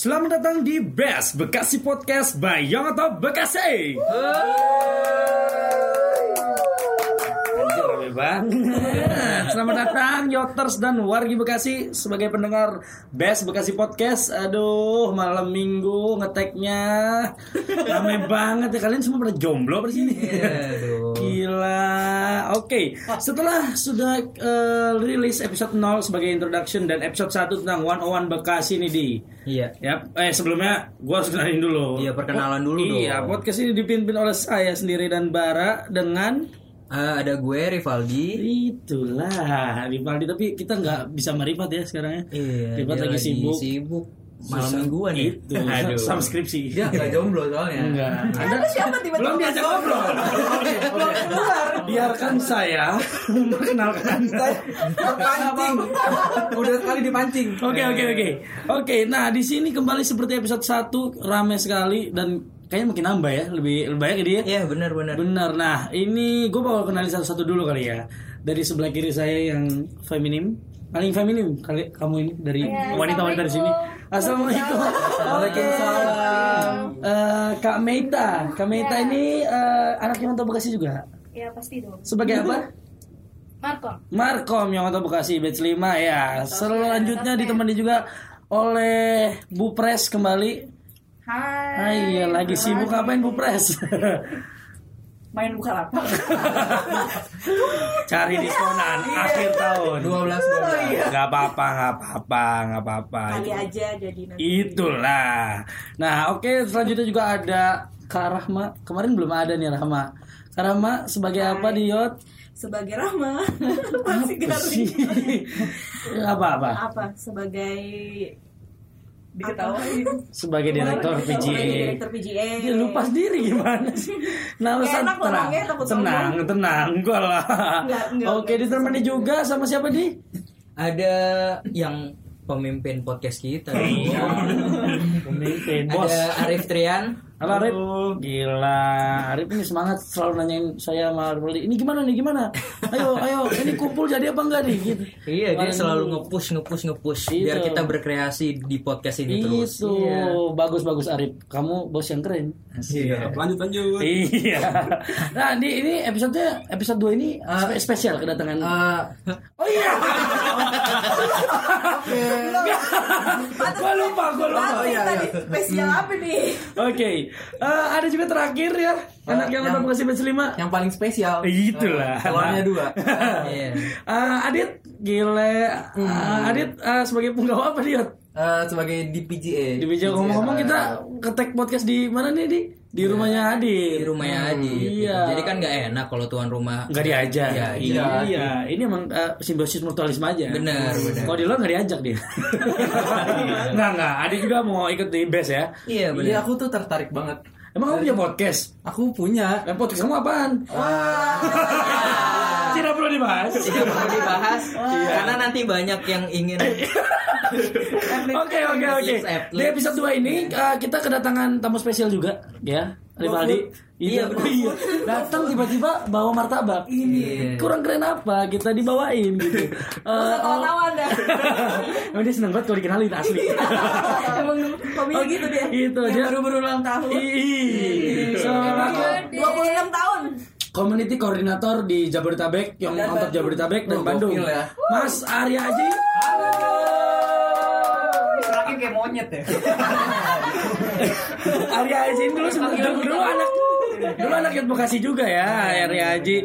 Selamat datang di Best Bekasi Podcast by Young atau Bekasi. Anjir, banget. Selamat datang Yoters dan wargi Bekasi sebagai pendengar Best Bekasi Podcast. Aduh, malam minggu ngeteknya rame banget ya kalian semua pada jomblo pada sini. Gila. Oke, setelah sudah eh, rilis episode 0 sebagai introduction dan episode 1 tentang 101 Bekasi nih di. Iya. Ya, eh sebelumnya gua harus kenalin dulu. Iya, perkenalan dulu Iya, dong. podcast ini dipimpin oleh saya sendiri dan Bara dengan Eh, ada gue Rivaldi. itulah Rivaldi tapi kita nggak bisa merifat ya sekarang ya. Iya. Rifat dia lagi sibuk. Sibuk. Malam mingguan ya. Itu. Aduh. Sama skripsi. Dia nggak jomblo soalnya. Enggak. Anda siapa tiba-tiba belum diajak ngobrol. Biarkan saya memperkenalkan. Terpancing. Udah sekali dipancing. Oke oke oke oke. Nah di sini kembali seperti episode 1 rame sekali dan kayaknya makin nambah ya lebih lebih banyak ya dia. Iya, benar benar. Benar. Nah ini gue bakal kenalin satu-satu dulu kali ya. Dari sebelah kiri saya yang feminim, paling feminim kali kamu ini dari Ya, wanita-wanita di sini. Assalamualaikum. Waalaikumsalam. Eh, Kak Meita, Kak Meita ini eh, anak yang untuk Bekasi juga. Ya pasti dong. Sebagai apa? Marco. Markom yang atau Bekasi batch 5 ya. Selanjutnya ditemani juga oleh Bu Pres kembali. Hai. Ah iya lagi sibuk ngapain Bu Pres? Main buka lapak. Cari diskonan akhir tahun. 12 12. Gak apa-apa, gak apa-apa, gak apa-apa. Kali aja jadi nanti. Itulah. Nah, oke selanjutnya juga ada Kak Rahma. Kemarin belum ada nih Rahma. Kak Rahma sebagai apa di Yot? Sebagai Rahma. Masih Apa sih? garing. Apa-apa? Apa? Sebagai diketahui. Sebagai direktur Sebagai PGA. Direktur PGA. Dia lupa sendiri gimana sih? Nah, enak tenang, takut tenang, tenang, enggak lah. Nggak, nggak, Oke, ditemani juga sama siapa di? Ada yang pemimpin podcast kita. Iya. Pemimpin, bos. Ada Arif Trian. Halo Arif. Gila, Arif ini semangat selalu nanyain saya sama Arif. Ini gimana nih, gimana? Ayo, ayo, ini kumpul jadi apa enggak nih? Gitu. Iya, dia selalu nge-push nge-push nge-push Itu. biar kita berkreasi di podcast ini terus. Itu, Iya. bagus bagus Arif. Kamu bos yang keren. Iya. Lanjut lanjut. Iya. Nah, ini ini episode episode 2 ini spe- spesial kedatangan. Eh, Oh iya. Gua lupa, gua lupa. Oh iya. Tadi spesial apa nih? Oke, Eh, ada juga terakhir ya anak yang yang- nonton kasih batch lima. Yang paling spesial. Itulah. Telurnya dua. Iya. Eh, Adit, gile. Eh, Adit eh, sebagai penggawa apa dia? Eh, sebagai di PGA. Di Bija ngomong-ngomong kita ketek podcast di mana nih di? Di rumahnya Adit. Di rumahnya Adi. Iya. Jadi kan nggak enak kalau tuan rumah Nggak diajak. Iya, iya. iya. Ini emang eh, simbiosis mutualisme aja. Benar, benar. Kalau di luar nggak diajak dia. Nggak nggak. Adit juga mau ikut di best ya. Iya Iya, benar. aku tuh tertarik banget. Emang kamu punya podcast? Aku punya. Eh, podcast kamu apaan? Tidak perlu dibahas. Tidak perlu dibahas karena nanti banyak yang ingin Oke oke oke. Di episode 2 ini uh, kita kedatangan tamu spesial juga ya. Rivaldi. Iya, Iya, iya. Datang tiba-tiba bawa martabak. Ini kurang keren apa? Kita dibawain gitu. Eh, Tawa-tawa dah. Emang dia seneng banget kalau dikenalin asli. Emang hobinya gitu dia. Itu Yang dia. baru-baru ulang tahun. Ih. So, aku 26 tahun. Community koordinator di Jabodetabek yang Dan mantap. Jabodetabek dan Oh, Bandung. ya. Mas Arya Aji. Terakhir kayak monyet ya. Arya Aji dulu sempat dulu, dulu anak dulu anak yang Bekasi juga ya Arya Aji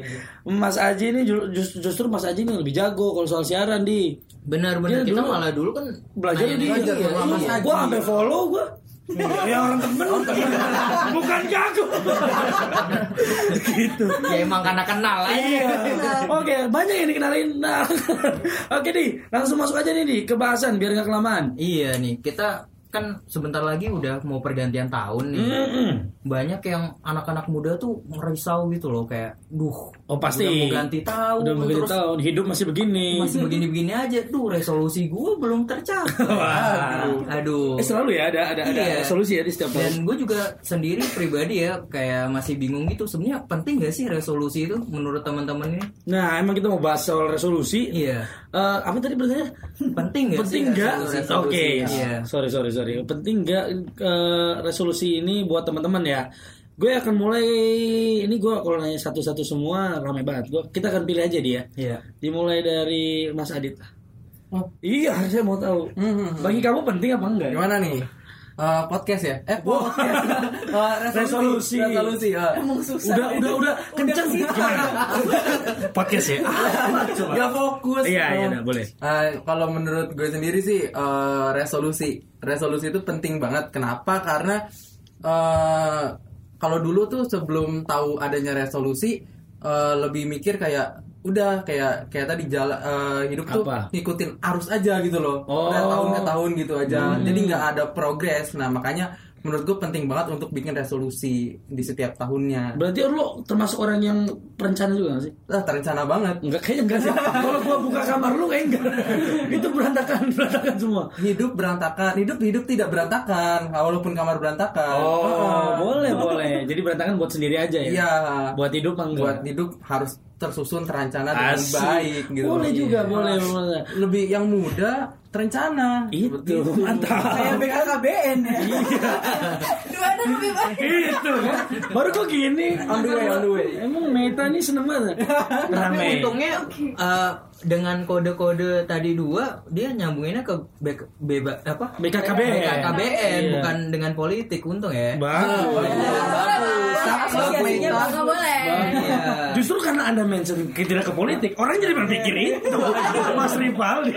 Mas Aji ini ju- just- justru Mas Aji ini lebih jago kalau soal siaran di benar-benar Dia kita dulu malah dulu kan belajar di iya, iya. Aji. gua sampai follow gua ya orang temen bukan jago gitu ya emang karena kenal aja. Iya. Oke, banyak yang dikenalin. Nah, oke nih, langsung masuk aja nih di ke bahasan biar nggak kelamaan. Iya nih kita kan sebentar lagi udah mau pergantian tahun nih. Mm-mm. Banyak yang anak-anak muda tuh risau gitu loh kayak, duh, Oh pasti. udah mau ganti tahun, Udah mau ganti terus tahun, hidup masih begini. masih begini-begini aja, duh resolusi gue belum tercapai. Aduh. Eh selalu ya ada ada ada Iya. resolusi ya di setiap tahun. Dan gue juga sendiri pribadi ya kayak masih bingung gitu sebenarnya penting gak sih resolusi itu menurut teman-teman ini? Nah, emang kita mau bahas soal resolusi. Iya. Eh, apa tadi bertanya? Penting gak Penting sih resolusi- Oke, resolusi? Iya. sorry sorry sorry. Penting nggak eh, resolusi ini buat teman-teman ya? Gue akan mulai ini gue kalau nanya satu-satu semua rame banget. Gue kita akan pilih aja dia. Iya. Dimulai dari Mas Adit. Oh. Iya, saya mau tahu. Hmm. Bagi kamu penting apa enggak? Gimana nih? Eh, podcast ya? Eh, podcast. Eh, Resolusi. Resolusi. eh. Emang susah. Udah udah udah kenceng gimana? Podcast ya. Gak fokus. Iya, iya, udah, boleh. eh, kalau menurut gue sendiri sih eh, resolusi, resolusi itu penting banget. Kenapa? Karena eh, kalau dulu tuh sebelum tahu adanya resolusi eh, lebih mikir kayak udah kayak kayak tadi jalan eh, hidup tuh Apa? ngikutin arus aja gitu loh. Oh. Tahun ke tahun gitu aja. Jadi nggak ada progres. Nah makanya menurut gue penting banget untuk bikin resolusi di setiap tahunnya. Berarti lo termasuk orang yang perencana juga gak sih? Lah terencana banget. Enggak kayaknya enggak sih. Kalau gua buka kamar lu kayak enggak. Itu berantakan, berantakan semua. hidup berantakan hidup hidup tidak berantakan walaupun kamar berantakan Oh, boleh, boleh. Jadi berantakan buat sendiri aja ya. iya Buat hidup enggak. buat hidup harus tersusun terencana dengan Asik. baik gitu Boleh juga, Iya. boleh, boleh. lebih yang muda terencana Itu Seperti mantap. Kayak BKKBN ya. Dua ada lebih baik. Itu kan. Baru kok gini. on the way on the way Emang Meta nih seneng banget. Tapi Rame. untungnya eh, dengan kode-kode tadi dua dia nyambunginnya ke B- beba apa? BKKBN. BKKBN Iya. bukan dengan politik untung ya. Bagus. Asosiasinya nggak boleh. Iya. Justru karena anda mention tidak ke politik, orang jadi berpikir itu. Mas Rivaldi.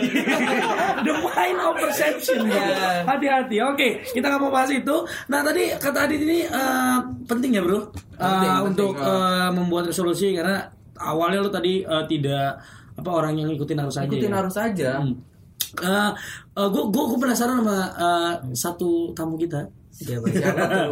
The mind of perception. Iya. Hati-hati. Oke, kita nggak mau bahas itu. Nah tadi kata Adit ini eh, penting ya bro, Eh, Penting, penting. untuk eh, membuat resolusi karena awalnya lo tadi eh, tidak apa orang yang ngikutin harus aja. ikutin ya? arus aja Hmm. Eh, gue gue penasaran sama eh, satu tamu kita. Siapa? siapa tuh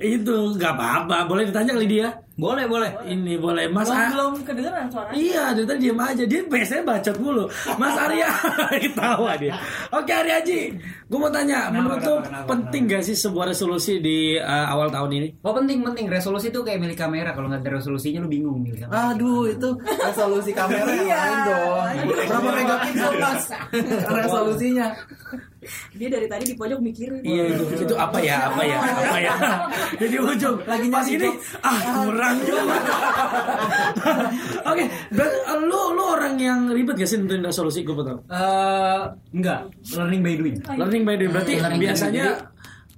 itu nggak apa-apa, boleh ditanya kali dia. Boleh, boleh. Ini boleh Mas Belum, A- belum kedengeran suaranya. Iya, dari tadi diem aja. Dia biasanya bacot mulu. Mas Arya ketawa dia. Oke Arya Haji, gue mau tanya, menurut tuh penting gak sih sebuah resolusi di uh, awal tahun ini? Oh penting penting resolusi tuh kayak milik kamera kalau nggak ada resolusinya lu bingung milik kamera. aduh itu resolusi kamera yang lain dong berapa megapiksel mas resolusinya Dia dari tadi di pojok mikirin. Iya itu, itu apa ya, apa ya, apa ya. Jadi ujung lagi pas ini ah kurang juga. Oke, berarti, uh, lu lu orang yang ribet gak sih nentuin resolusi gue betul? Eh enggak, learning by doing. Learning by doing berarti Learning biasanya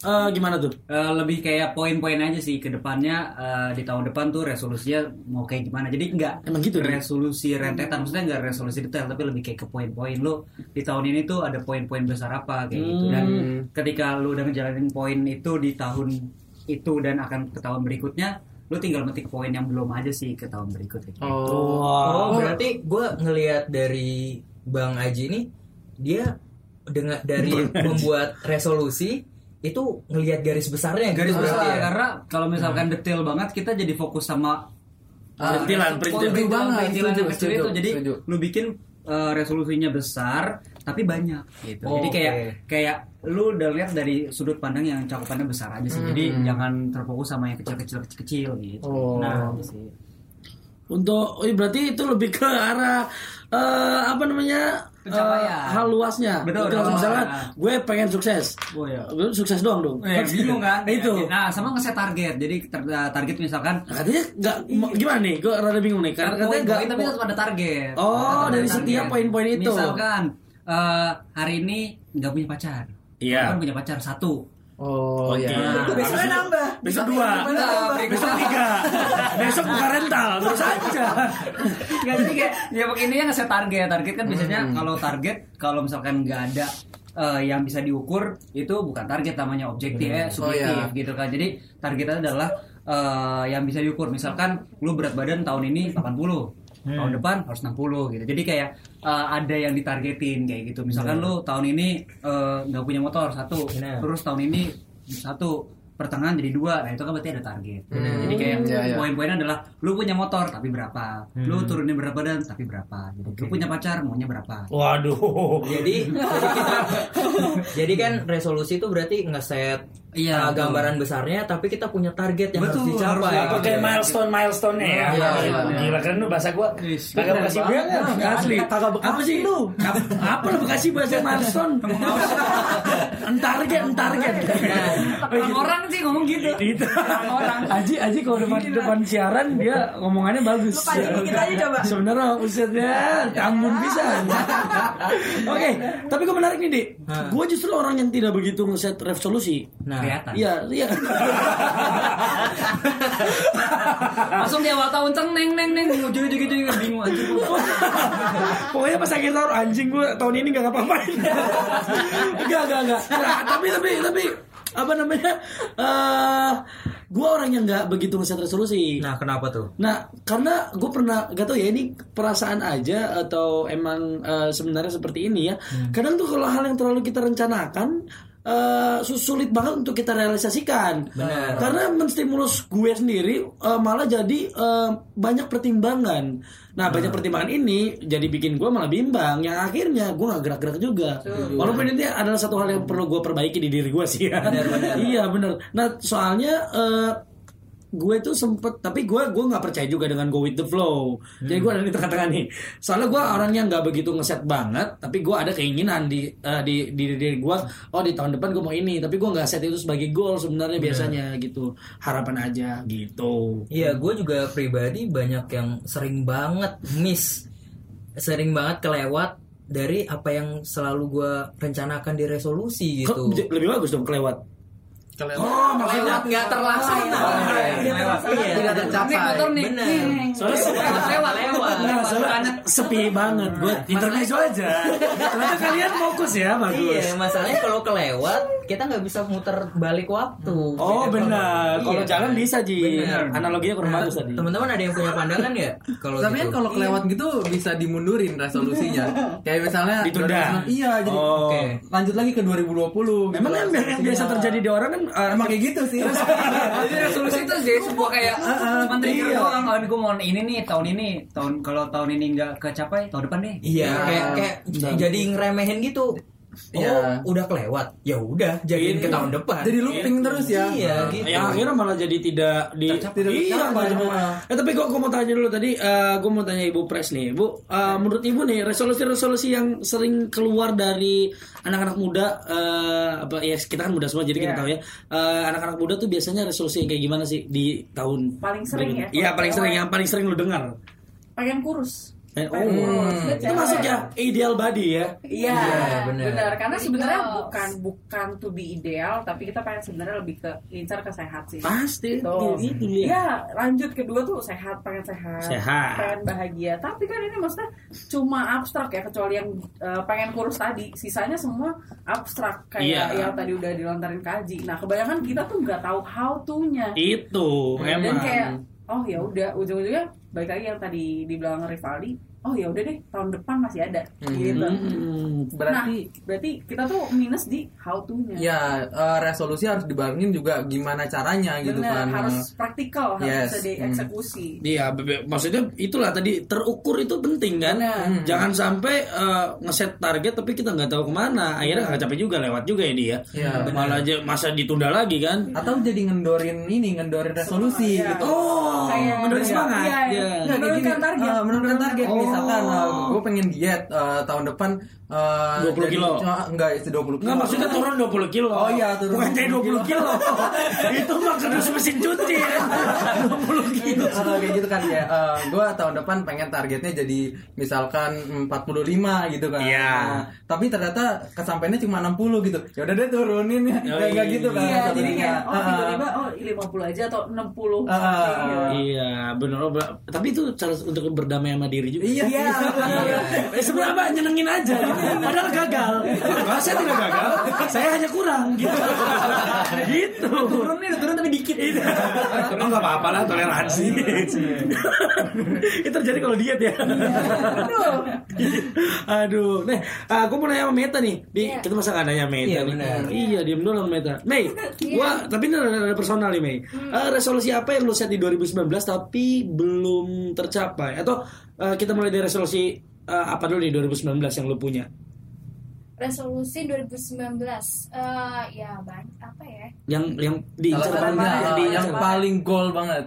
uh, gimana tuh? Eh, lebih kayak poin-poin aja sih ke depannya eh, di tahun depan tuh resolusinya mau kayak gimana. Jadi enggak Emang gitu, resolusi rentetan maksudnya enggak resolusi detail tapi lebih kayak ke poin-poin lu di tahun ini tuh ada poin-poin besar apa kayak gitu dan Hmm. ketika lu udah ngejalanin poin itu di tahun itu dan akan ke tahun berikutnya lu tinggal metik poin yang belum aja sih ke tahun berikutnya. oh Oh, berarti gue ngelihat dari Bang Aji ini dia dengan dari membuat resolusi itu ngelihat garis besarnya garis gitu besar berarti ya? karena kalau misalkan detail banget kita jadi fokus sama Perintilan, perintilan. perintilan, banget, perintilan yang kecil setuju, itu jadi setuju. lu bikin uh, resolusinya besar tapi banyak gitu Oh, jadi kayak oke. kayak lu udah lihat dari sudut pandang yang cakupannya besar aja sih jadi Hmm. jangan terfokus sama yang kecil-kecil kecil gitu Oh. nah itu sih Untuk, oh, berarti itu lebih ke arah eh, apa namanya eh, Pencapaian. hal luasnya. Betul, betul. misalkan Nah. gue pengen sukses, oh ya Gue sukses doang dong. Eh, bingung kan? itu. Nah, sama ngeset target. Jadi tar- target misalkan katanya nggak gimana nih? Gue rada bingung nih. Karena katanya nggak. tapi tetap ada target. Oh, ada dari target. setiap poin-poin itu. Misalkan eh, hari ini nggak punya pacar. Iya. Kan punya pacar satu. oh Oke. ya Besoknya nambah. Besok dua, besok tiga, besok buka rental, terus aja. Nggak jadi kayak ya intinya ngeset target. Target kan biasanya Hmm. kalau target kalau misalkan nggak ada eh, yang bisa diukur itu bukan target namanya objektif eh subjektif iya. gitu kan. Jadi targetnya adalah eh, yang bisa diukur. Misalkan lu berat badan tahun ini 80. Tahun depan harus 60 gitu. Jadi kayak eh, ada yang ditargetin kayak gitu. Misalkan lu tahun ini eh, nggak punya motor satu. Benar. terus tahun ini satu pertengahan jadi dua. Nah itu kan berarti ada target. Jadi kayak Iya, iya. poin-poinnya adalah lu punya motor tapi berapa? Lu turunin berapa dan tapi berapa? Gitu. lu punya pacar maunya berapa? Waduh. jadi jadi kita jadi kan resolusi itu berarti ngeset Iya, uh, betul. gambaran besarnya tapi kita punya target yang Betul, harus dicapai harus Apa kayak Gitu. milestone milestone nya ya? Iya, iya, iya. Gila kan lu bahasa gua kagak bekasi banget asli. Kagak bekasi apa sih lu? Apa lu bekasi bahasa milestone? Entarget, entarget. orang sih ngomong gitu Itu. Aji, Aji kalau depan depan siaran dia ngomongannya bagus. Lu pancing dikit aja coba. Sebenarnya usetnya tambun bisa. Oke, tapi gue menarik nih, Dik. Gue justru orang yang tidak begitu ngeset resolusi. nah kelihatan Iya, iya. langsung di awal tahun ceng neng neng neng ujung ujung ujung bingung aja Pokoknya pas akhir tahun anjing gue tahun ini gak ngapa-ngapain. Enggak, enggak, enggak. Nah, tapi tapi tapi apa namanya? eh gue orang yang nggak begitu ngeset resolusi. nah kenapa tuh Nah, karena gue pernah gak tau ya ini perasaan aja atau emang eh, sebenarnya seperti ini ya. Kadang tuh kalau hal yang terlalu kita rencanakan eh, su- sulit banget untuk kita realisasikan. Benar. Karena menstimulus gue sendiri eh, malah jadi eh, banyak pertimbangan. Nah, banyak pertimbangan ini jadi bikin gue malah bimbang. Yang akhirnya gue nggak gerak-gerak juga. Walaupun ini adalah satu hal yang perlu gue perbaiki di diri gue sih ya. iya bener. Nah, soalnya eh, gue tuh sempet tapi gue gue nggak percaya juga dengan go with the flow. Jadi gue ada di tengah-tengah nih. Soalnya gue orangnya nggak begitu ngeset banget tapi gue ada keinginan di eh, di di diri gue oh di tahun depan gue mau ini. Tapi gue nggak set itu sebagai goal sebenarnya biasanya gitu. Harapan aja gitu. Iya, gue juga pribadi banyak yang sering banget miss, sering banget kelewat dari apa yang selalu gue rencanakan di resolusi gitu. lebih bagus dong kelewat Oh, Kelewat nggak terlaksana. Iya, tidak tercapai. Bener. soalnya lewat lewat. Nah, soalnya sepi banget gue intermezzo aja ternyata kalian fokus ya bagus Iya, masalahnya kalau kelewat kita nggak bisa muter balik waktu. Oh Gitu. benar, kalau Iya. jalan bisa ji. Benar. Analoginya kurang Nah, bagus tadi. Teman-teman ada yang punya pandangan ya? Kalau Tapi kan gitu? kalau kelewat gitu bisa dimundurin resolusinya. Kayak misalnya Ditunda. 2019, Iya, jadi Oh. Oke. lanjut lagi ke 2020 gitu Emang kan resolusinya. yang biasa terjadi di orang kan uh, Emang kayak gitu sih. Jadi resolusi itu jadi sebuah kayak cuma trigger iya. doang kalau gue mau ini nih tahun ini tahun kalau tahun ini nggak kecapai tahun depan deh. Iya, kayak kayak jadi ngeremehin gitu. Oh, Iya. udah kelewat. Ya udah, jadiin ke tahun depan. Jadi looping terus ya. Iya, gitu. yang akhirnya malah jadi tidak di Tidak iya Eh tapi kok gue mau tanya dulu tadi, eh gue mau tanya Ibu Pres nih, Bu, eh, menurut Ibu nih resolusi-resolusi yang sering keluar dari anak-anak muda, eh, apa ya kita kan muda semua jadi kita Iya. tahu ya, Eh, anak-anak muda tuh biasanya resolusi yang kayak gimana sih di tahun Paling sering ya? Iya paling sering yang paling sering lu dengar. pengen kurus Eh, kurus. Oh, Dan itu cewek. masuk ya ideal body ya. Iya, Iya, benar. benar. Karena sebenarnya bukan bukan to be ideal, tapi kita pengen sebenarnya lebih ke incar ke sehat sih. Pasti Tuh. itu dia. Iya, lanjut kedua tuh sehat, pengen sehat, Sehat. pengen bahagia. Tapi kan ini maksudnya cuma abstrak ya, kecuali yang uh, pengen kurus tadi. Sisanya semua abstrak kayak Iya. yang tadi udah dilontarin kaji. Nah, kebanyakan kita tuh nggak tahu how to-nya. Itu Dan emang. kayak oh ya udah ujung-ujungnya baik lagi yang tadi dibilang Rivaldi. Oh ya udah deh tahun depan masih ada gitu. Hmm. Berarti Nah, berarti kita tuh minus di how to-nya. ya eh, resolusi harus dibarengin juga gimana caranya gitu Bener, kan. harus praktikal, harus Yes. bisa dieksekusi. Iya, bebe- maksudnya itulah tadi terukur itu penting kan. Benar. Jangan sampai eh, ngeset target tapi kita nggak tahu ke mana. Akhirnya nggak capek juga lewat juga ya dia. Iya, Malah aja masa ditunda lagi kan. Atau jadi ngendorin ini, ngendorin resolusi Iya. gitu. Oh, Kayak- Iya, semangat. iya, iya. Iya. Nggak, kayak Menurunkan target. menurunkan target Oh. Misalkan gue pengen diet eh, tahun depan eh, 20 jadi- kilo. eh, enggak itu 20 kilo Nggak maksudnya turun 20 kilo. Oh iya, turun Bukan jadi 20 kilo. itu maksudnya mesin cuci. 20 kilo. Eh, kayak gitu kan ya gue tahun depan pengen targetnya jadi misalkan 45 gitu kan Iya. Nah, tapi ternyata kesampaiannya cuma 60 gitu ya udah deh turunin ya Oh, kayak kayak gitu kan Iya, jadi sebenarnya. kayak oh tiba-tiba oh 50 aja atau 60. Ah, ah, Iya. Iya, benar. Tapi itu cara untuk berdamai sama diri juga. iya iya Eh, sebenarnya apa? nyenengin aja padahal gagal Enggak, saya tidak gagal saya hanya kurang gitu gitu Turun nih, turun tapi dikit. oh nggak apa-apa lah toleransi itu terjadi kalau diet ya. Aduh, nih aku mau nanya sama Meta nih. Di, Iya. Kita masa nggak nanya Meta Iya, nih. benar. Iya, diam dulu sama Meta. Mei, gua tapi ini ada, ada personal nih Mei. Eh, resolusi apa yang lu set di 2019 tapi belum tercapai? Atau eh, kita mulai dari resolusi eh, apa dulu nih 2019 yang lu punya? resolusi 2019 eh ya banyak apa ya Yang yang diincar paling yang yang, diincar paling goal banget.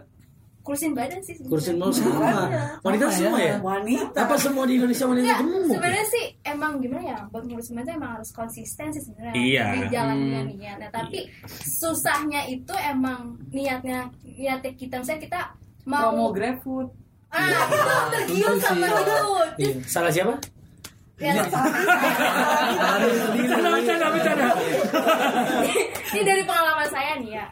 kursin badan sih sebenarnya. kursin mau sama. Wanita Sama semua ya? ya? Wanita. Apa semua di Indonesia wanita gemuk? sebenarnya sih emang gimana ya buat ngurusin badan emang harus konsisten sih sebenarnya Iya. di jalan dengan niat. Nah, tapi susahnya itu emang niatnya niatnya kita misalnya kita mau Promo GrabFood. Ah itu tergiur sama itu. Iya. Salah siapa? Ya, Bercanda, bercanda, bercanda. ini dari pengalaman saya nih ya.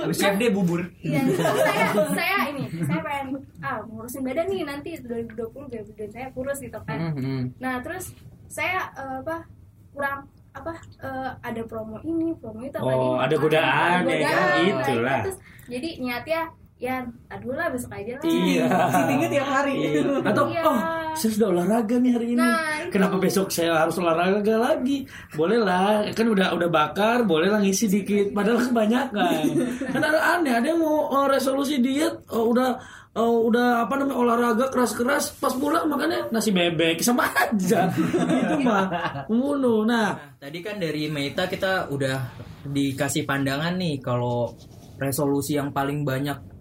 Habis CFD bubur. Iya, saya saya ini saya pengen ah ngurusin badan nih nanti 2020 2020 saya kurus gitu kan. Mhm. Nah terus saya eh, apa kurang apa eh, ada promo ini promo itu Oh, ini, ada godaan, ada ya kan? Itulah. Terus jadi niatnya ya aduh lah besok aja lah. Iya. Cheatingnya tiap hari. Iya. Atau Iya. oh saya sudah olahraga nih hari ini. Nah, itu. Kenapa besok saya harus olahraga lagi? Boleh lah, kan udah udah bakar, boleh lah ngisi dikit. Padahal kebanyakan. kan ada aneh, ada yang mau oh, resolusi diet, oh, udah oh, udah apa namanya olahraga keras-keras, pas pulang makannya nasi bebek sama aja. Itu mah membunuh. Nah, Tadi kan dari Meta kita udah dikasih pandangan nih kalau resolusi yang paling banyak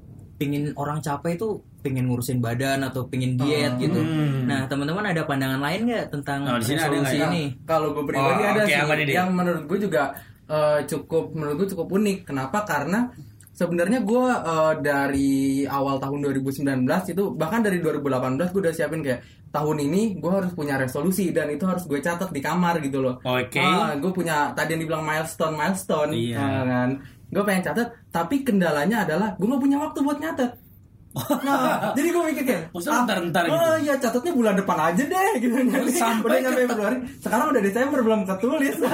pingin orang capai itu pingin ngurusin badan atau pingin diet gitu. Hmm. Nah teman-teman ada pandangan lain nggak tentang Nah, sini ada resolusi nggak ya? ini? Kalau gue pribadi Oh, ada oke, sih yang menurut gue juga eh, cukup menurut gue cukup unik. Kenapa? Karena sebenarnya gue eh, dari awal tahun 2019 itu bahkan dari 2018 gue udah siapin kayak tahun ini gue harus punya resolusi dan itu harus gue catat di kamar gitu loh. Oke. gue punya tadi yang dibilang milestone milestone Iya. eh, kan. Gue pengen catat tapi kendalanya adalah gue gak punya waktu buat nyatet. Nah, jadi gue mikir kayak Maksudnya ntar-ntar gitu? Oh iya catatnya bulan depan aja deh gitu. Sampai udah nyampe Februari. Sekarang udah Desember belum ketulis.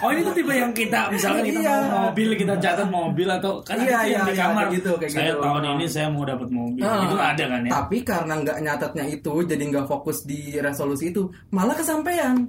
Oh ini tuh tipe yang kita misalkan kita Iya. mau mobil kita catat mobil atau kan Iya, iya, di iya, kamar kayak gitu, kayak saya gitu. tahun ini saya mau dapat mobil Ah, itu ada kan ya Tapi karena nggak nyatetnya itu, jadi nggak fokus di resolusi itu, malah kesampaian.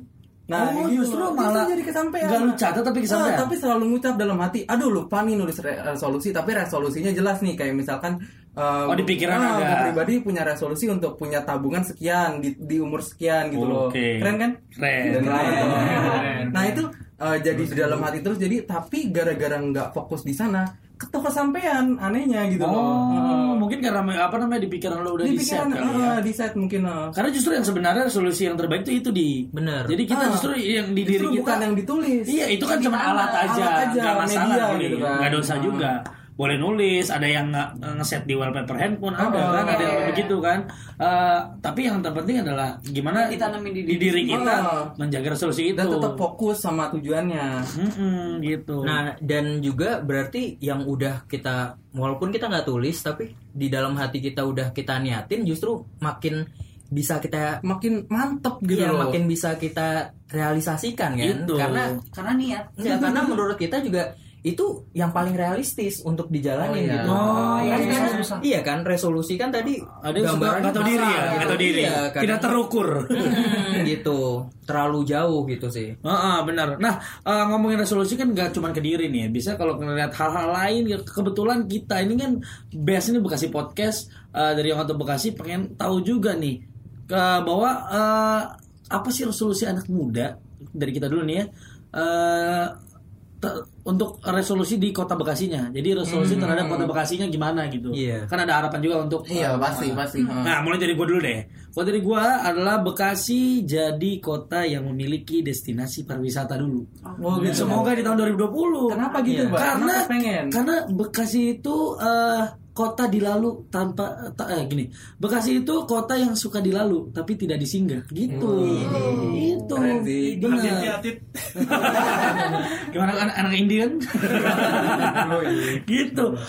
Oh, justru malah jadi kesampaian. nggak lu catat tapi kesampaian? Ah, tapi selalu ngucap dalam hati, aduh lupa nih nulis re- resolusi, tapi resolusinya jelas nih kayak misalkan eh, Oh, di pikiran ah, ada. pribadi punya resolusi untuk punya tabungan sekian di, di umur sekian gitu loh. Oke. Keren kan? Keren. Keren. Nah itu eh, jadi di dalam hati terus jadi tapi gara-gara nggak fokus di sana ketok kesampean anehnya gitu loh. oh mungkin karena apa namanya di pikiran lo udah di di set pikiran kali ya di set mungkin ah. karena justru yang sebenarnya resolusi yang terbaik itu itu di Bener. jadi kita Ah. justru yang di diri kita bukan yang ditulis Iya itu kan cuma alat aja, alat aja, nggak masalah media gitu kan. nggak dosa Ah. juga. Boleh nulis, ada yang nge- ngeset di wallpaper handphone, ada Ah, kan, ada yang iya. begitu kan. Eh, tapi yang terpenting adalah gimana Ditanamin di di diri kita Ah. menjaga resolusi itu. dan tetap fokus sama tujuannya Mm-mm, gitu. Nah dan juga berarti yang udah kita walaupun kita nggak tulis tapi di dalam hati kita udah kita niatin justru makin bisa kita makin mantep gitu Iya, loh makin bisa kita realisasikan kan Gitu. karena Karena niat. enggak karena menurut kita juga itu yang paling realistis untuk dijalani Oh, iya. gitu. Oh, Kan- iya, kan- susah. iya kan resolusi kan tadi ada yang suka gambarannya nggak tahu diri ya, gitu. diri, Iya, kadang- tidak terukur. Hmm, gitu terlalu jauh gitu sih Heeh, benar. Nah, eh, ngomongin resolusi kan nggak cuma ke diri nih. Bisa kalau ngeliat hal-hal lain, ya kebetulan kita ini kan base ini Bekasi Podcast eh, dari yang atau Bekasi pengen tahu juga nih ke bahwa eh, apa sih resolusi anak muda dari kita dulu nih ya. Eh, te- untuk resolusi di kota Bekasinya. Jadi resolusi terhadap kota Bekasinya gimana gitu. Iya. Kan ada harapan juga untuk iya eh, pasti pasti Ah. Nah, mulai dari gue dulu deh. Kalau dari gue adalah Bekasi jadi kota yang memiliki destinasi pariwisata dulu. Oh, gitu. Semoga di tahun 2020. Kenapa gitu, Iya. Mbak? Karena Kenapa pengen? karena Bekasi itu eh, kota dilalu tanpa ta- eh, gini. Bekasi itu kota yang suka dilalu tapi tidak disinggah. Gitu. Itu. Keren sih. Benar. Gimana anak anak Indian? gitu.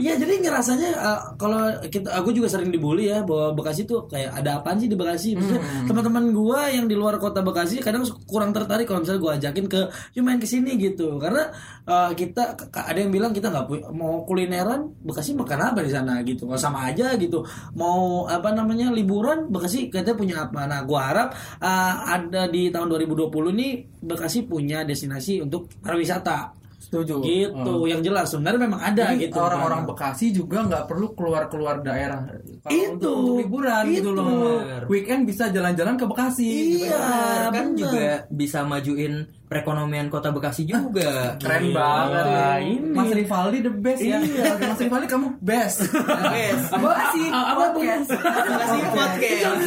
Iya jadi ngerasanya uh, kalau kita aku juga sering dibully ya bahwa Bekasi tuh kayak ada apaan sih di Bekasi. Maksudnya teman-teman gua yang di luar kota Bekasi kadang kurang tertarik kalau misalnya gua ajakin ke yuk main ke sini gitu. Karena uh, kita ada yang bilang kita nggak mau kulineran Bekasi Bekasi makan apa di sana gitu. Kalau sama aja gitu. Mau apa namanya liburan Bekasi katanya punya apa? Nah, gua harap uh, ada di tahun 2020 ini Bekasi punya destinasi untuk pariwisata. Setuju. Gitu, Oh. yang jelas sebenarnya memang ada Jadi gitu. orang-orang kan. Bekasi juga nggak perlu keluar-keluar daerah Kalau Itu, untuk, untuk liburan gitu itu. loh. Weekend bisa jalan-jalan ke Bekasi. gitu. Iya, kan bener. juga bisa majuin perekonomian kota Bekasi juga. Keren Iya. banget. Nih. ini. Mas Rivaldi the best ya. Iya. Mas Rivaldi kamu best. Bekasi apa podcast. Bekasi podcast.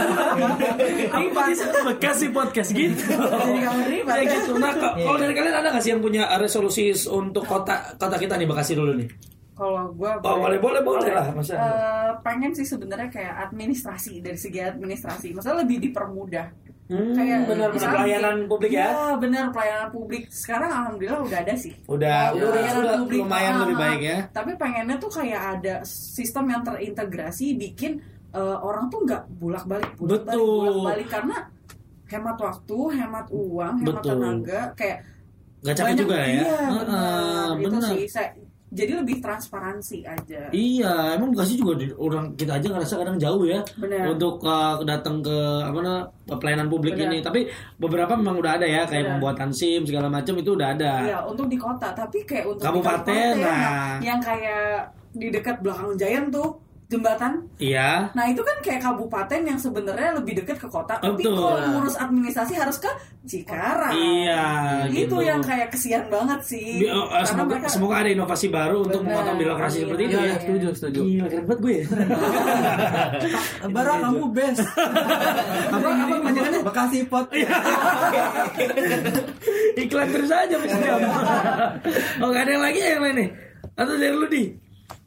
Apa sih Bekasi podcast gitu. Jadi kangen ribet. Kayak gitu. Nah, kalau dari kalian ada nggak sih yang punya resolusi untuk kota kota kita nih Bekasi dulu nih? Kalau gue Oh, boleh boleh boleh lah, masa. Eh, pengen sih sebenarnya kayak administrasi dari segi administrasi, maksudnya lebih dipermudah. Hmm, kayak benar pelayanan publik ya. Iya, benar pelayanan publik. Sekarang alhamdulillah udah ada sih. Udah, udah, udah, sudah publik, lumayan ah, lebih baik ya. Tapi pengennya tuh kayak ada sistem yang terintegrasi bikin eh, orang tuh nggak bolak-balik, bolak-balik, Betul. bolak-balik karena hemat waktu, hemat uang, hemat Betul. tenaga, kayak Gak capek juga ya. Iya, benar. Itu benar. sih. Saya, jadi lebih transparansi aja. Iya, emang Bekasi juga di- orang kita aja ngerasa kadang jauh ya Benar. untuk uh, datang ke apa namanya pelayanan publik Benar. ini. Tapi beberapa memang udah ada ya kayak Benar. pembuatan SIM segala macam itu udah ada. Iya, untuk di kota, tapi kayak untuk di Kabupaten, nah. yang kayak di dekat belakang Giant tuh jembatan. Iya. Nah itu kan kayak kabupaten yang sebenarnya lebih dekat ke kota, tapi Betul. kalau ngurus administrasi harus ke Cikarang. Iya, Itu gitu. yang kayak kesian banget sih. Bi- uh, Karena semoga, mereka- semoga ada inovasi baru untuk memotong birokrasi Iya, seperti itu Iya, ya. iya, setuju, setuju. Gila, keren banget gue ya. Bara kamu best. apa apa panjangannya? Bekasi pot. Iklan terus aja Jam. Oh, gak ada yang lagi ya yang lain nih? Atau dari lu di?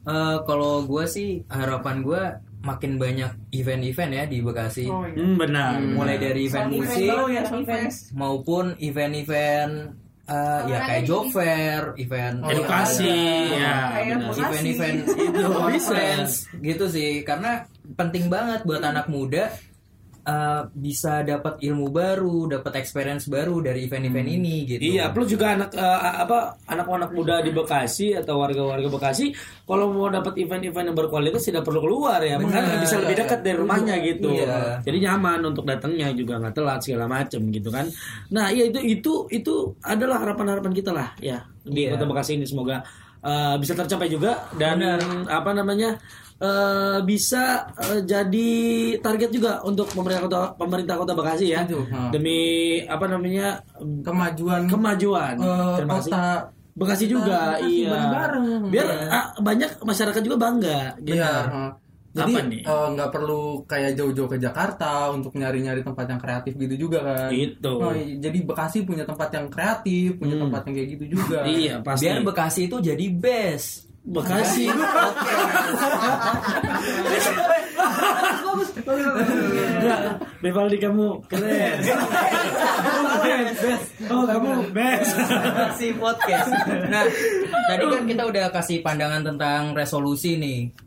Eh, kalau gue sih harapan gue makin banyak event-event ya di Bekasi. Oh, iya. Hmm, benar. Mulai dari event Sound musik event, ya, fest. maupun event-event eh, ya kayak job fair, event Edukasi, ya. Event-event Itu gitu sih karena penting banget buat anak muda eh, bisa dapat ilmu baru, dapat experience baru dari event-event ini gitu. Iya, plus juga anak eh, apa anak-anak muda di Bekasi atau warga-warga Bekasi kalau mau dapat event-event yang berkualitas tidak perlu keluar ya, Benar. bisa lebih dekat dari rumahnya gitu. Iya. Jadi nyaman untuk datangnya juga nggak telat segala macem gitu kan. Nah, iya itu itu itu adalah harapan-harapan kita lah ya di Iya. Kota Bekasi ini semoga eh, bisa tercapai juga dan Benar. apa namanya eh, bisa eh, jadi target juga untuk pemerintah kota pemerintah kota Bekasi ya ha. demi apa namanya Kemajuan kemajuan kasih. kota Bekasi juga Bekasi iya bareng-bareng. biar Iya. ah, banyak masyarakat juga bangga gitu. Iya. Jadi nggak perlu kayak jauh-jauh ke Jakarta untuk nyari-nyari tempat yang kreatif gitu juga kan. Gitu. Oh, iya. jadi Bekasi punya tempat yang kreatif, punya Hmm. tempat yang kayak gitu juga. iya pasti Biar Bekasi itu jadi best. Bekasi Enggak, Bevaldi kamu keren. Oh, kamu best. Bekasi podcast. Nah, tadi kan kita udah kasih pandangan tentang resolusi nih.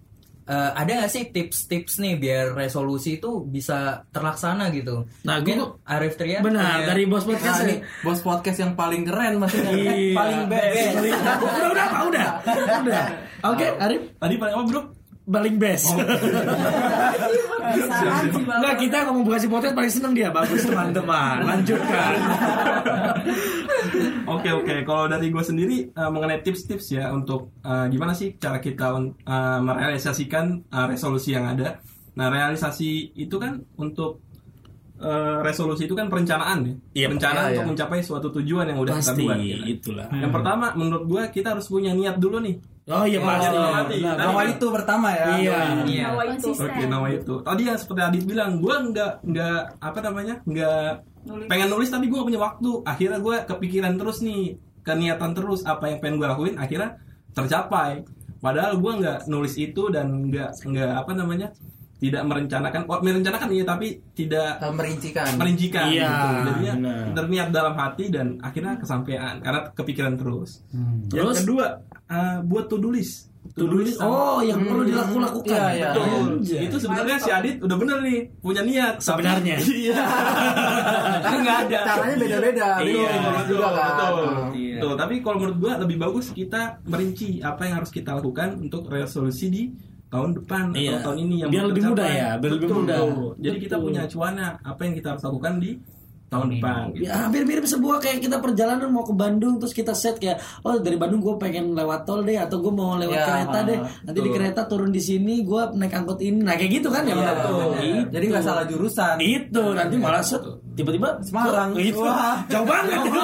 Eh, ada nggak sih tips-tips nih biar resolusi itu bisa terlaksana gitu? Nah, Mungkin gua- Arif Tria Benar, punya- dari bos Nah, podcast ini nih. bos podcast yang paling keren maksudnya. Iya. Paling best. Udah, udah? Udah. Udah. Oke, Arif. Tadi paling apa bro? Paling best. Enggak, kita ngomong Bekasi podcast paling seneng dia. Bagus teman-teman. Lanjutkan. Oke oke. Kalau dari gue sendiri eh, mengenai tips-tips ya untuk eh, gimana sih cara kita eh, merealisasikan eh, resolusi yang ada. Nah realisasi itu kan untuk eh, resolusi itu kan perencanaan ya. Iya, Rencana iya, untuk iya. mencapai suatu tujuan yang udah kita Pasti buat. gitu. itulah. Yang pertama menurut gue kita harus punya niat dulu nih. Oh iya pasti. Benar. Nah, Nawa itu pertama ya. Iya. Iya. Nawa itu. Oke, nama itu. Tadi yang seperti Adit bilang, gue nggak nggak apa namanya nggak pengen nulis tapi gue gak punya waktu. Akhirnya gue kepikiran terus nih, keniatan terus apa yang pengen gue lakuin. Akhirnya tercapai. Padahal gue nggak nulis itu dan nggak nggak apa namanya tidak merencanakan. Oh, merencanakan iya tapi tidak merincikan. merincikan. Iya, gitu. Jadinya benar. terniat dalam hati dan akhirnya kesampaian karena kepikiran terus. Terus? Yang kedua, eh, buat to do list. To do list. Oh, yang perlu dilakukan. Iya, iya. Betul. Anjay. Itu sebenarnya si Adit udah bener nih punya niat. Tapi- Sebenarnya. Iya. Tapi nggak ada. Caranya beda-beda. Iya, betul, juga kan. betul. Iya. Tapi kalau menurut gua lebih bagus kita merinci apa yang harus kita lakukan untuk resolusi di tahun depan Iya. atau tahun ini yang Biar lebih mudah ya, biar lebih Betul. mudah. Jadi kita punya acuannya apa yang kita harus lakukan di tahun depan. gitu. Ya, hampir mirip sebuah kayak kita perjalanan mau ke Bandung terus kita set kayak oh dari Bandung gue pengen lewat tol deh atau gue mau lewat Ya, kereta deh nanti di betul. kereta turun di sini gue naik angkot ini nah kayak gitu kan ya Iya, betul. betul. Jadi nggak salah jurusan. itu nanti malah set tiba-tiba Semarang. itu jauh banget itu,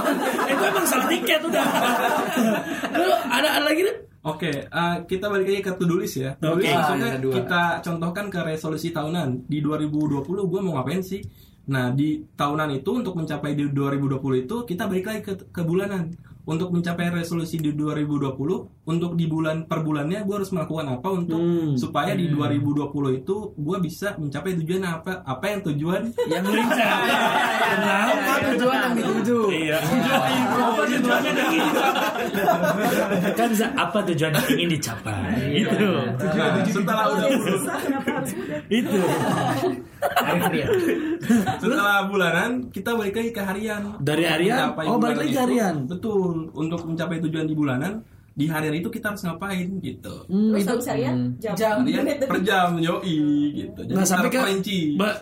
itu emang salah tiket udah Lalu ada ada lagi deh Oke, eh, kita balik lagi ke to-do list ya. To-do Oke. list Ah, maksudnya kedua. kita contohkan ke resolusi tahunan. Di 2020 gue mau ngapain sih? Nah, di tahunan itu untuk mencapai di 2020 itu kita balik lagi ke, ke bulanan. Untuk mencapai resolusi di 2020, untuk di bulan per bulannya gue harus melakukan apa untuk Hmm. supaya di 2020 itu gue bisa mencapai tujuan apa? Apa yang tujuan yang lincah Apa tujuan yang dituju? Iya. Apa tujuannya yang ingin dicapai? Kan bisa apa tujuan yang ingin dicapai? Itu. Nah, setelah udah Itu. setelah bulanan kita balik lagi ke harian Dari harian? Oh, balik lagi ke itu, harian. betul untuk mencapai tujuan di bulanan di harian itu kita harus ngapain gitu. Hmm, Terus itu. habis harian jam, harian per jam yoi gitu. Jadi kita sampai ke,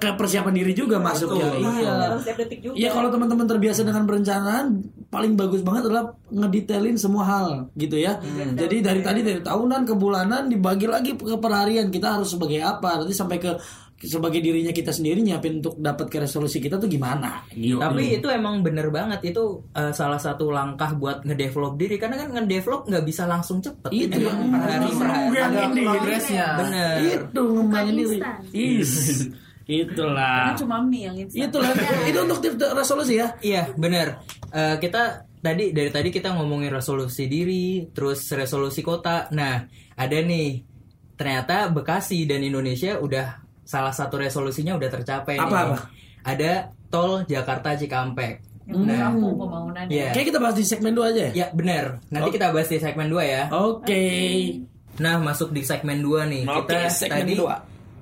ke persiapan diri juga. Iya. setiap detik juga. Iya kalau teman-teman terbiasa dengan perencanaan paling bagus banget adalah ngedetailin semua hal gitu ya. Jadi dari tadi dari tahunan ke bulanan dibagi lagi ke perharian. Kita harus sebagai apa? Nanti sampai ke sebagai dirinya kita sendiri nyiapin untuk dapat ke resolusi kita tuh gimana. Tapi itu emang bener banget itu eh, salah satu langkah buat ngedevelop diri karena kan ngedevelop nggak bisa langsung cepet. Itu Itu yang per hari per hari. ini. progresnya. Bener. Itu ngembangin diri. Is. Itulah. Karena cuma mie yang instan. Itulah itu untuk tips resolusi ya. Iya bener. Eh, kita tadi dari tadi kita ngomongin resolusi diri, terus resolusi kota. Nah ada nih ternyata Bekasi dan Indonesia udah salah satu resolusinya udah tercapai. Apa, nih. apa? Ada tol Jakarta Cikampek. Yang udah rampung pembangunannya. Iya. Kayak kita bahas di segmen 2 aja ya. Ya bener. Nanti kita bahas di segmen 2 ya. Oke. Nah, masuk di segmen 2 nih. Oke, kita segmen tadi dua.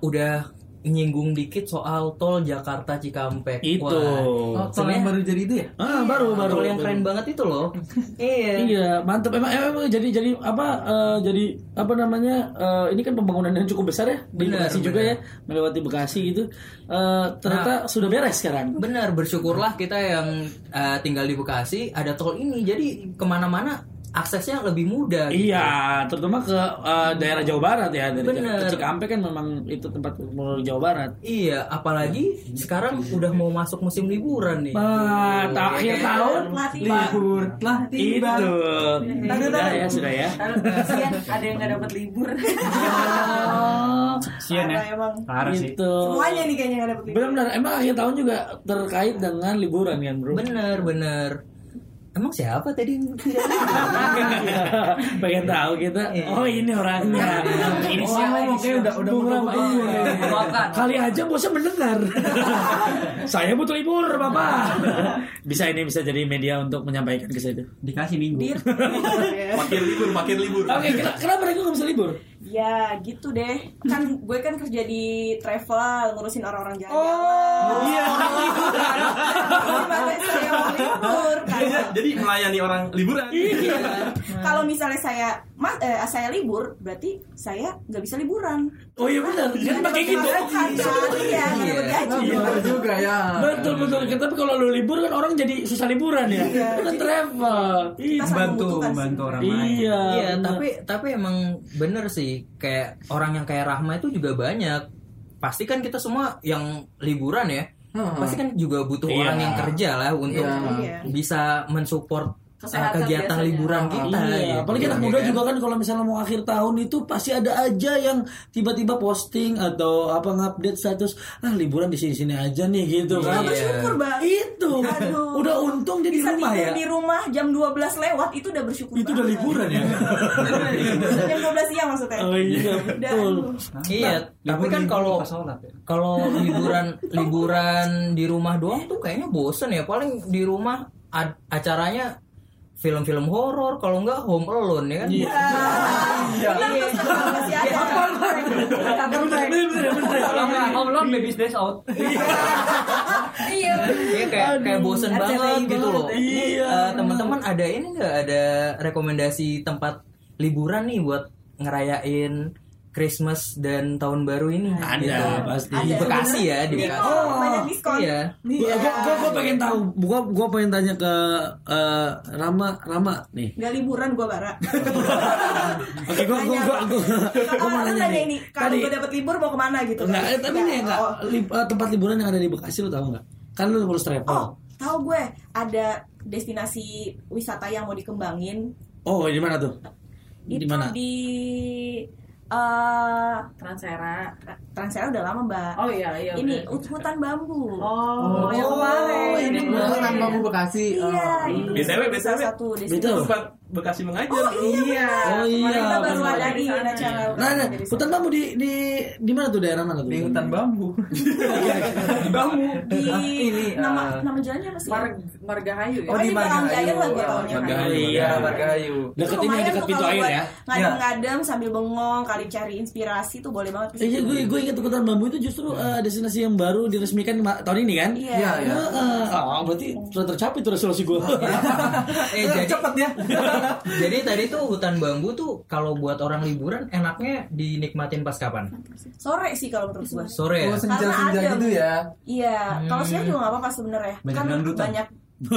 udah nyinggung dikit soal tol Jakarta Cikampek. Itu. Oh, tol yang baru jadi itu ya? Ah, baru baru. Tol yang keren banget itu loh. iya. Iya, mantap. Emang, emang, jadi jadi apa? eh, jadi apa namanya? eh, ini kan pembangunan yang cukup besar ya di Benar, Bekasi juga ya, melewati Bekasi gitu. Eh, ternyata sudah beres sekarang. Benar, bersyukurlah kita yang uh, tinggal di Bekasi ada tol ini. Jadi ke mana-mana aksesnya lebih mudah. gitu. Iya, terutama ke eh, daerah Jawa Barat ya dari Bener. ke Cikampek kan memang itu tempat menuju Jawa Barat. Iya, apalagi sekarang udah mau masuk musim liburan nih. Nah, ta- akhir tahun Libur telah tiba. itu. Sudah ya, sudah ya. Kasihan ada yang nggak dapat libur. Sian ya. Emang. Parah sih. Itu. Semuanya nih kayaknya nggak dapat libur. Benar-benar emang akhir tahun juga terkait dengan liburan kan, Bro? Bener, bener. Emang siapa tadi? yang Pengen tahu kita. Oh, ini orangnya. Ini Oh, kayak udah udah Bung Rama. Iya. Kali aja bosnya mendengar. Saya butuh libur, Bapak. bisa ini bisa jadi media untuk menyampaikan ke saya itu. Dikasih minggu. makin libur makin libur Oke, kena- kenapa mereka nggak bisa libur? Ya gitu deh. Kan gue kan kerja di travel Ngurusin orang-orang jalan Oh, iya. Saya mau libur Iya, jadi melayani orang liburan. Iya. Kalau misalnya saya mas, eh, saya libur Berarti saya nggak bisa liburan Oh iya benar. Kan pakai gitu. Iya nggak dapat gaji Benar juga ya. Betul betul. Tapi kalau lu libur kan orang jadi susah liburan ya. Itu kan travel. Iya. Bantu bantu orang lain. Iya. Iya, tapi tapi emang bener sih kayak orang yang kayak Rahma itu juga banyak. Pasti kan kita semua yang liburan ya, Hmm. pasti kan juga butuh Iya. orang yang kerja lah untuk Iya. bisa mensupport Kesehatan kegiatan biasanya. liburan kita. Iya, gitu. apalagi anak Ya muda kan? juga kan kalau misalnya mau akhir tahun itu pasti ada aja yang tiba-tiba posting atau apa ngupdate status ah liburan di sini-sini aja nih gitu kan. Iya. Bersyukur bang Itu. Aduh. Udah untung jadi Bisa rumah ya. di rumah jam 12 lewat Itu udah bersyukur Itu udah liburan ya. Jam 12 siang maksudnya Oh iya betul. aduh. Iya, tapi kan kalau ya. kalau liburan liburan di rumah doang tuh kayaknya bosen ya. Paling di rumah acaranya film-film horor, kalau enggak Home Alone ya kan. Iya. Iya. Nggak Home Alone Baby's Days Out. iya Iya kayak kayak bosen banget gitu loh. Iya. Eh, teman-teman ada ini nggak ada rekomendasi tempat liburan nih buat ngerayain Christmas dan tahun baru ini? Ada, gitu. pasti. Di Bekasi ya, di Di Bekasi. mall banyak diskon. Iya. Gua, gua, gua, gua pengen tahu, gua, gua pengen tanya ke eh, Rama, Rama nih. Nggak liburan gue bara. Oke, gua, gua, gua, gua, gua Kalau mau nanya nanya nih. ini, kalau Tadi, gue dapet libur mau ke mana gitu? enggak, kan? tapi nih enggak, Oh, li- eh, tempat liburan yang ada di Bekasi lu tahu nggak? Kan lu ngurus travel. oh, tahu gue ada destinasi wisata yang mau dikembangin. Oh, di mana tuh? Di mana? di eh Transera. Transera udah lama mbak. Oh iya iya. ini ut- hutan bambu. Oh, yang Oh, kemarin. ini Oh, kan bambu Bekasi. Iya, Oh. BTW, BTW. satu destinasi. Betul. Bekasi mengajar. Iya. Oh, iya. Kemarin Kita baru ada di acara. Nah, nah, hutan bambu di di di mana tuh daerah mana tuh? Di hutan bambu. Di bambu. di ini, nama eh, nama jalannya apa sih? Mar Margahayu ya. Oh, di lah gue Margahayu. kan. Margahayu. Iya. Iya, Margahayu. Dekat ini dekat pintu air ya. Ngadem-ngadem sambil bengong, kali cari inspirasi tuh boleh banget. Eh, Iya, gue gue ingat hutan bambu itu justru eh, destinasi yang baru diresmikan tahun ini kan? Iya. Iya, iya. Heeh. Oh, berarti sudah tercapai tuh resolusi gue. Eh jadi Cepet ya. jadi tadi tuh hutan bambu tuh kalau buat orang liburan enaknya dinikmatin pas kapan? Sore sih kalau menurut gue. Sore ya? Oh, senja-senja Karena gitu ya. Iya, Hmm. kalau siang juga nggak apa-apa sebenarnya. Banyak kan dangdutan. banyak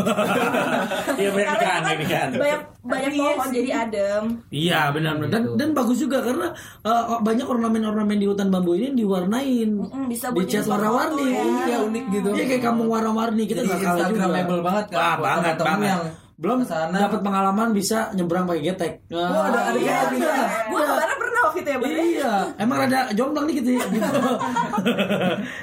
Iya banyak karena ikan, kan banyak banyak banyak Iya pohon jadi adem. Iya benar benar dan, Gitu. dan bagus juga karena eh, banyak ornamen-ornamen di hutan bambu ini diwarnain, Mm-mm, bisa buat dicat warna-warni. ya. Iya, unik gitu. Iya kayak kampung warna-warni kita nggak kalah juga. Instagramable banget kan Wah banget banget. Belum dapat pengalaman bisa nyebrang pakai getek. Oh, ada ada Iya, gitu ya. gue kemarin pernah waktu itu ya, Bang. Iya, emang ada jomblang nih gitu ya. Gitu.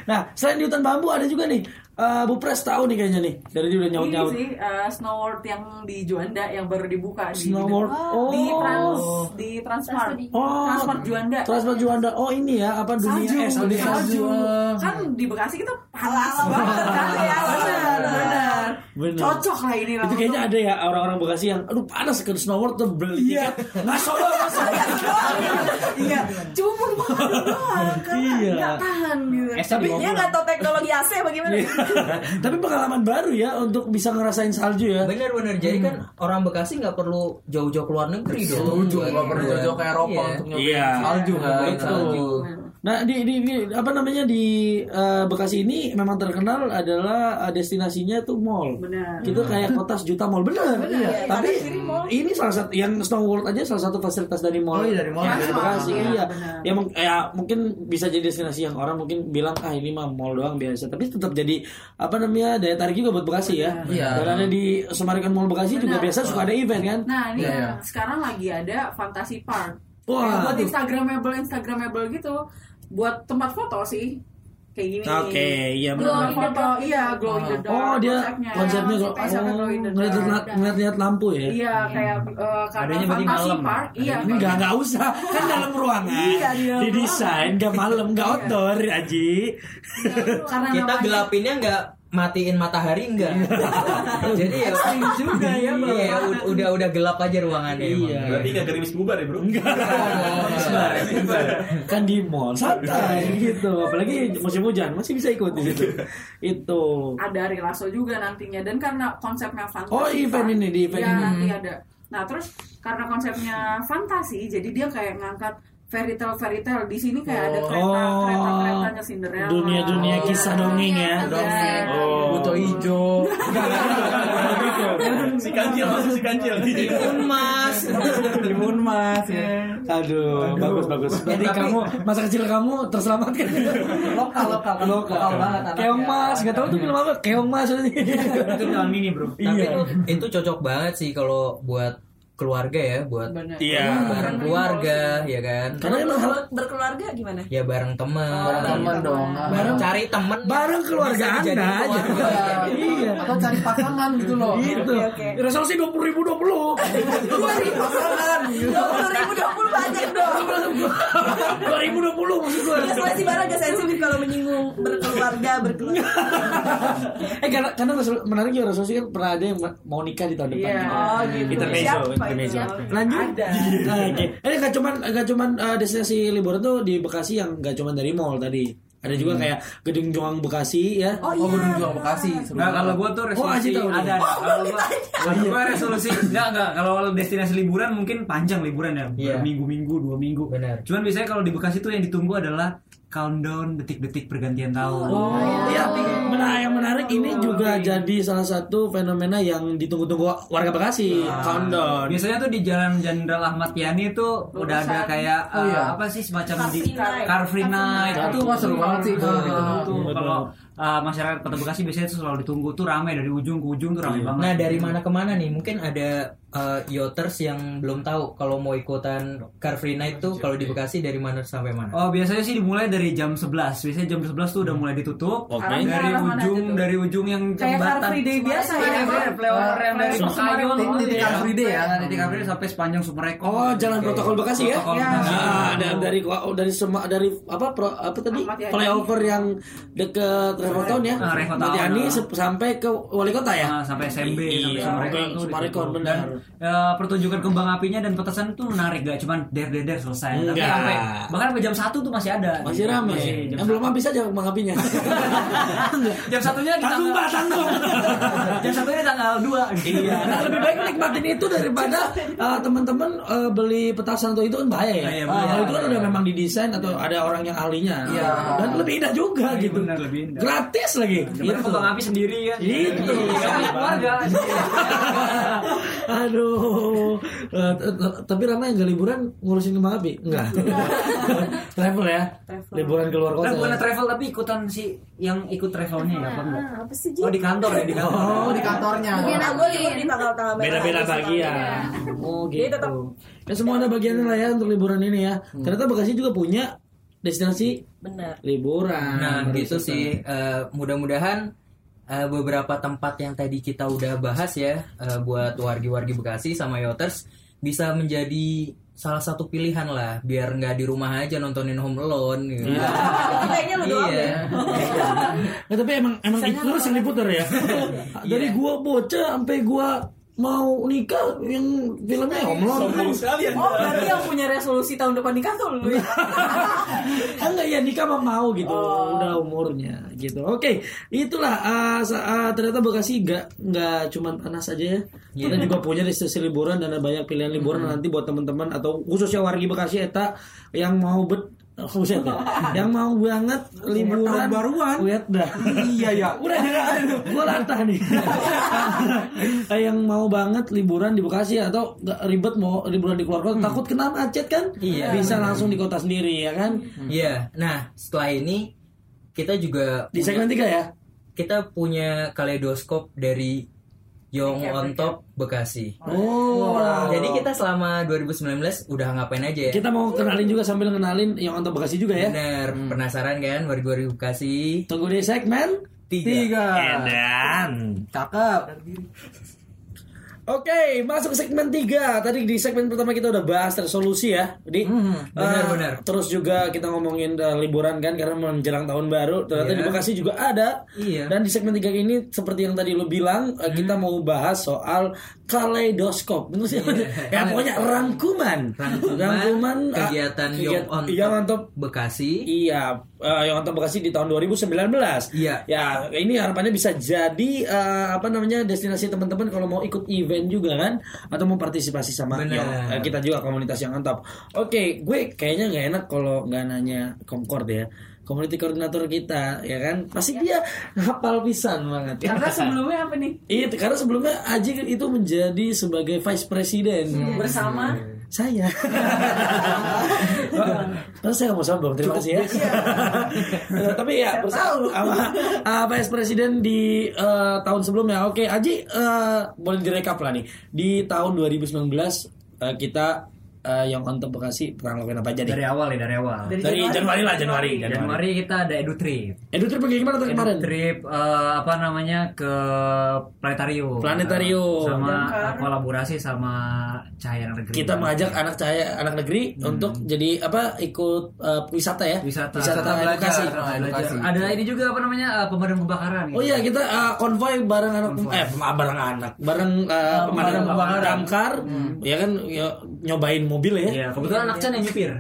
nah, selain di hutan bambu ada juga nih. eh, Bu Pres tahu nih kayaknya nih. Dari dia udah Ini nyaut-nyaut. sih uh, Snow World yang di Juanda yang baru dibuka di Snow World. Oh. di Trans di Transmart. Oh, Transmart Juanda. Transmart Juanda. Oh ini ya apa dunia Salju, es di dunia salju. salju. Kan di Bekasi kita panas Ala-ala banget banget kan ya. Benar, benar. Bener. Cocok lah ini lah. Itu kayaknya ada ya orang-orang Bekasi yang aduh panas ke Snow World tuh beli tiket. Nggak solo. Iya, cuma makan doang karena Iya. nggak tahan gitu. Tapi Dia nggak tahu teknologi AC bagaimana? Tapi pengalaman baru ya untuk bisa ngerasain salju ya. Bener-bener jadi kan orang Bekasi nggak perlu jauh-jauh keluar negeri dong. Setuju, nggak perlu Iya. jauh ke Eropa Iya. untuk nyobain Iya. salju. Betul. Salju. Nah di, di, di- apa namanya di eh, Bekasi ini memang terkenal adalah eh, destinasinya tuh mall. Benar. Gitu kayak kota sejuta mall bener. Iya, Tapi kanan kiri mall. ini salah satu yang Snow World aja salah satu fasilitas dari mall. Oh, iya, dari mall. Yang ada di Bekasi. Iya, Iya. benar. Ya, ya mungkin bisa jadi destinasi yang orang mungkin bilang ah ini mah mall doang biasa. Tapi tetap jadi apa namanya daya tarik juga buat Bekasi ya. Iya. Ada di Summarecon Mall Bekasi juga Benar. biasa suka ada event kan. Nah, ini Iya, iya. sekarang lagi ada Fantasy Park. Wah. Buat Instagramable, Instagramable gitu. Buat tempat foto sih. Kayak gini. Oke, iya Glow benar. in the dark. Iya, glow in the dark. Oh dia konsepnya. glow in the dark. ngeliat ngeliat lampu ya. Iya, kayak uh, karena Adanya Fantasy malam, Park. ya? Iya. Ini nggak nggak usah kan dalam ruangan Iya, di dalam didesain nggak malam nggak outdoor Aji Karena Kita gelapinnya nggak matiin matahari enggak. Jadi ya juga ya, Bro. Iya, ud- udah udah gelap aja ruangannya. emang. Iya. Berarti nggak gerimis bubar ya bro? kan di mall santai gitu apalagi musim hujan masih bisa ikut di situ itu ada Rilaso juga nantinya dan karena konsepnya fantasi Oh, event ini, di event iya, ini. nanti ada nah terus karena konsepnya fantasi jadi dia kayak ngangkat fairy tale fairy tale di sini kayak ada kereta Oh. kereta keretanya Cinderella. Dunia-dunia kisah dongeng ya. Dongeng. oh. Buto hijau. si kancil masuk si kancil. Timun mas. Timun mas ya. aduh bagus bagus. Jadi kamu masa kecil kamu terselamatkan? Lokal lokal. Lokal. banget keong mas nggak tahu tuh film apa. Keong mas. Itu tahun ini bro. Tapi iya itu, itu cocok banget sih kalau buat keluarga ya, buat. Iya. bareng keluarga ya kan. karena emang hal Kalau berkeluarga gimana? Ya bareng teman. Bareng teman dong. Bareng- cari temen bareng keluarga anda aja keluarga. iya Atau cari pasangan gitu loh. gitu resolusi dua puluh ribu dua puluh Pasangan gitu. Dua puluh ribu dua puluh banyak dong. dua ribu dua puluh maksud gue Ya soalnya si Bara agak sensitif kalau menyinggung berkeluarga berkeluarga. eh karena karena menarik ya resolusi kan pernah ada yang ma- mau nikah di tahun depan Iya. Oh gitu. intermezzo Siapa itu? lanjut Ada. Nah, oke ini nggak cuman nggak cuman uh, destinasi liburan tuh di Bekasi yang nggak cuman dari mall tadi Ada juga kayak Gedung Juang Bekasi ya. Oh Oh, iya. Gedung Juang Bekasi. Nah, kalau gua tuh Oh, resolusi nih. ada ada. Kalau gua, kalau gua resolusi enggak enggak kalau destinasi liburan mungkin panjang liburan ya, Iya. berminggu-minggu, dua minggu. Benar. Cuman biasanya kalau di Bekasi tuh yang ditunggu adalah countdown detik-detik pergantian tahun. Oh, iya. Benar, yang menarik ini juga jadi salah satu fenomena yang ditunggu-tunggu warga Bekasi. Countdown. Biasanya tuh di Jalan Jenderal Ahmad Yani itu udah ada kayak Oh, iya. uh, apa sih semacam Car di Free Night. Car Free Night. Itu wah seru banget sih kalau Nah, gitu. itu kalau uh, masyarakat Kota Bekasi biasanya itu selalu ditunggu tuh ramai dari ujung ke ujung tuh ramai banget. Nah dari mana ke mana nih? Mungkin ada uh, yoters yang belum tahu kalau mau ikutan Car Free Night tuh kalau di Bekasi dari mana sampai mana? Oh biasanya sih dimulai dari jam 11 Biasanya jam 11 tuh udah mulai ditutup Oke. Dari ujung dari ujung yang Kayak Car jembatan Free Day biasa Iya, ya. iya, flyover yang dari Bekayun. Titik Car Free Day ya. Titik Car Free Day sampai sepanjang Sumarekon Oh, jalan protokol Bekasi ya? Protokol Ya. Bekasi. Ah, dan dari oh, dari semua dari apa pro, apa tadi flyover yang deket Revotown ya, Ah, ah. se- sampai ke wali kota ya. Nah, sampai SMB sampai Iya, Sumarekon, ditutup. benar. Eh, pertunjukan kembang apinya dan petasan tuh menarik gak cuman der der der selesai tapi Enggak. sampai bahkan sampai jam 1 tuh masih ada Masih Gitu. jam Yang belum habis aja mengapinya. jam satunya di tanggung pak, tanggung. jam satunya tanggal 2 Iya, nah lebih baik nikmatin itu daripada uh, teman-teman uh, beli petasan atau itu kan bahaya ya. Iya, kalau itu kan udah memang didesain atau ada orang yang ahlinya. Iya. Dan lebih indah juga Iya, gitu. benar, lebih indah. Gratis lagi. Kita Gitu. kembang api sendiri kan Itu. Iya, keluarga Aduh. Eh, tapi Rama yang gak liburan ngurusin kembang api? Enggak. Travel ya. Liburan keluar kota. Bukan ya? travel tapi ikutan si yang ikut travelnya ya apa enggak? Ah, apa sih Ji? Oh di kantor ya di kantor. Oh, di kantornya. Gue libur di tanggal-tanggal merah Beda-beda bagian. Bang. Oh gitu. tetap- Ya semua ada bagiannya lah ya untuk liburan ini ya. Hmm. Ternyata Bekasi juga punya destinasi Bener. liburan. Nah gitu sih. Eh, mudah-mudahan eh, beberapa tempat yang tadi kita udah bahas ya eh, buat wargi-wargi Bekasi sama Yoters bisa menjadi salah satu pilihan lah biar nggak di rumah aja nontonin Home Alone gitu. Iya. Kayaknya lu doang Iya. ya. Nah, tapi emang emang itu terus yang diputar ya. Dari gua bocah sampai gua mau nikah yang filmnya Home Alone. Oh, berarti yang punya resolusi tahun depan nikah tuh lu ya. Enggak ya nikah mah mau gitu. Udah umurnya gitu. Oke itulah ah, sa- ah, ternyata Bekasi nggak nggak cuman panas aja ya. Kita juga punya destinasi liburan dan ada banyak pilihan liburan nanti buat teman-teman atau khususnya wargi Bekasi eta yang mau bet Buset ya. yang mau banget liburan baruan. Lihat dah. Iya ya. Udah gua latah nih. yang mau banget liburan di Bekasi atau ribet mau liburan di keluarga takut kena macet kan? Iya. Bisa langsung di kota sendiri ya kan? Iya. Nah setelah ini kita juga Di segmen 3 ya. kita punya kaleidoskop dari Young on Top Bekasi. Oh. Jadi kita selama 2019 udah ngapain aja ya? kita mau kenalin juga sambil kenalin yang untuk Bekasi juga ya. Bener, penasaran kan warga-warga Bekasi? Tunggu di segmen Tiga. Edan. Cakep. Oke, masuk ke segmen 3 Tadi di segmen pertama kita udah bahas resolusi ya Jadi benar, eh, benar. Terus juga kita ngomongin eh, liburan kan Karena menjelang tahun baru Ternyata Iya. di Bekasi juga ada Iya. Dan di segmen 3 ini Seperti yang tadi lo bilang eh, Kita mau bahas soal Kaleidoskop Bener sih? Ya pokoknya rangkuman Rangkuman eh, kegiatan on Top Bekasi. Iya, eh, yang untuk Bekasi di tahun 2019. Iya. Ya, ini harapannya bisa jadi eh, apa namanya destinasi teman-teman kalau mau ikut event juga kan atau mau partisipasi sama eh, kita juga komunitas yang mantap. Oke, gue kayaknya nggak enak kalau nggak nanya Concord ya. Community koordinator kita ya kan pasti dia hafal pisan banget Karena sebelumnya apa nih? Iya, karena sebelumnya Aji itu menjadi sebagai vice presiden Bersama saya. Terus saya mau sombong, terima kasih ya. Eh, Tapi ya bersama sama uh, Vice Presiden di eh, tahun sebelumnya. Oke, Aji eh, boleh direkap lah nih. Di tahun 2019 eh, kita eh, yang untuk Bekasi pernah ngelakuin apa aja nih? Dari awal ya dari awal. Dari Januari lah, Januari. Januari kita ada edu trip. Edu trip pergi gimana tuh kemarin? Trip eh, apa namanya ke planetarium. Planetarium. Sama eh, kolaborasi sama Cahaya Negeri. Kita mengajak anak saya anak negeri untuk jadi apa ikut eh, wisata ya? wisata, wisata belajar. edukasi. Belajar. edukasi. Ada ini juga apa namanya eh, pemadam kebakaran. Oh gitu. iya kita uh, konvoy bareng anak eh pem- bareng anak bareng uh, pemadam kebakaran. damkar ya kan ya, nyobain mobil ya. Iya, kebetulan anak Chan yang nyupir.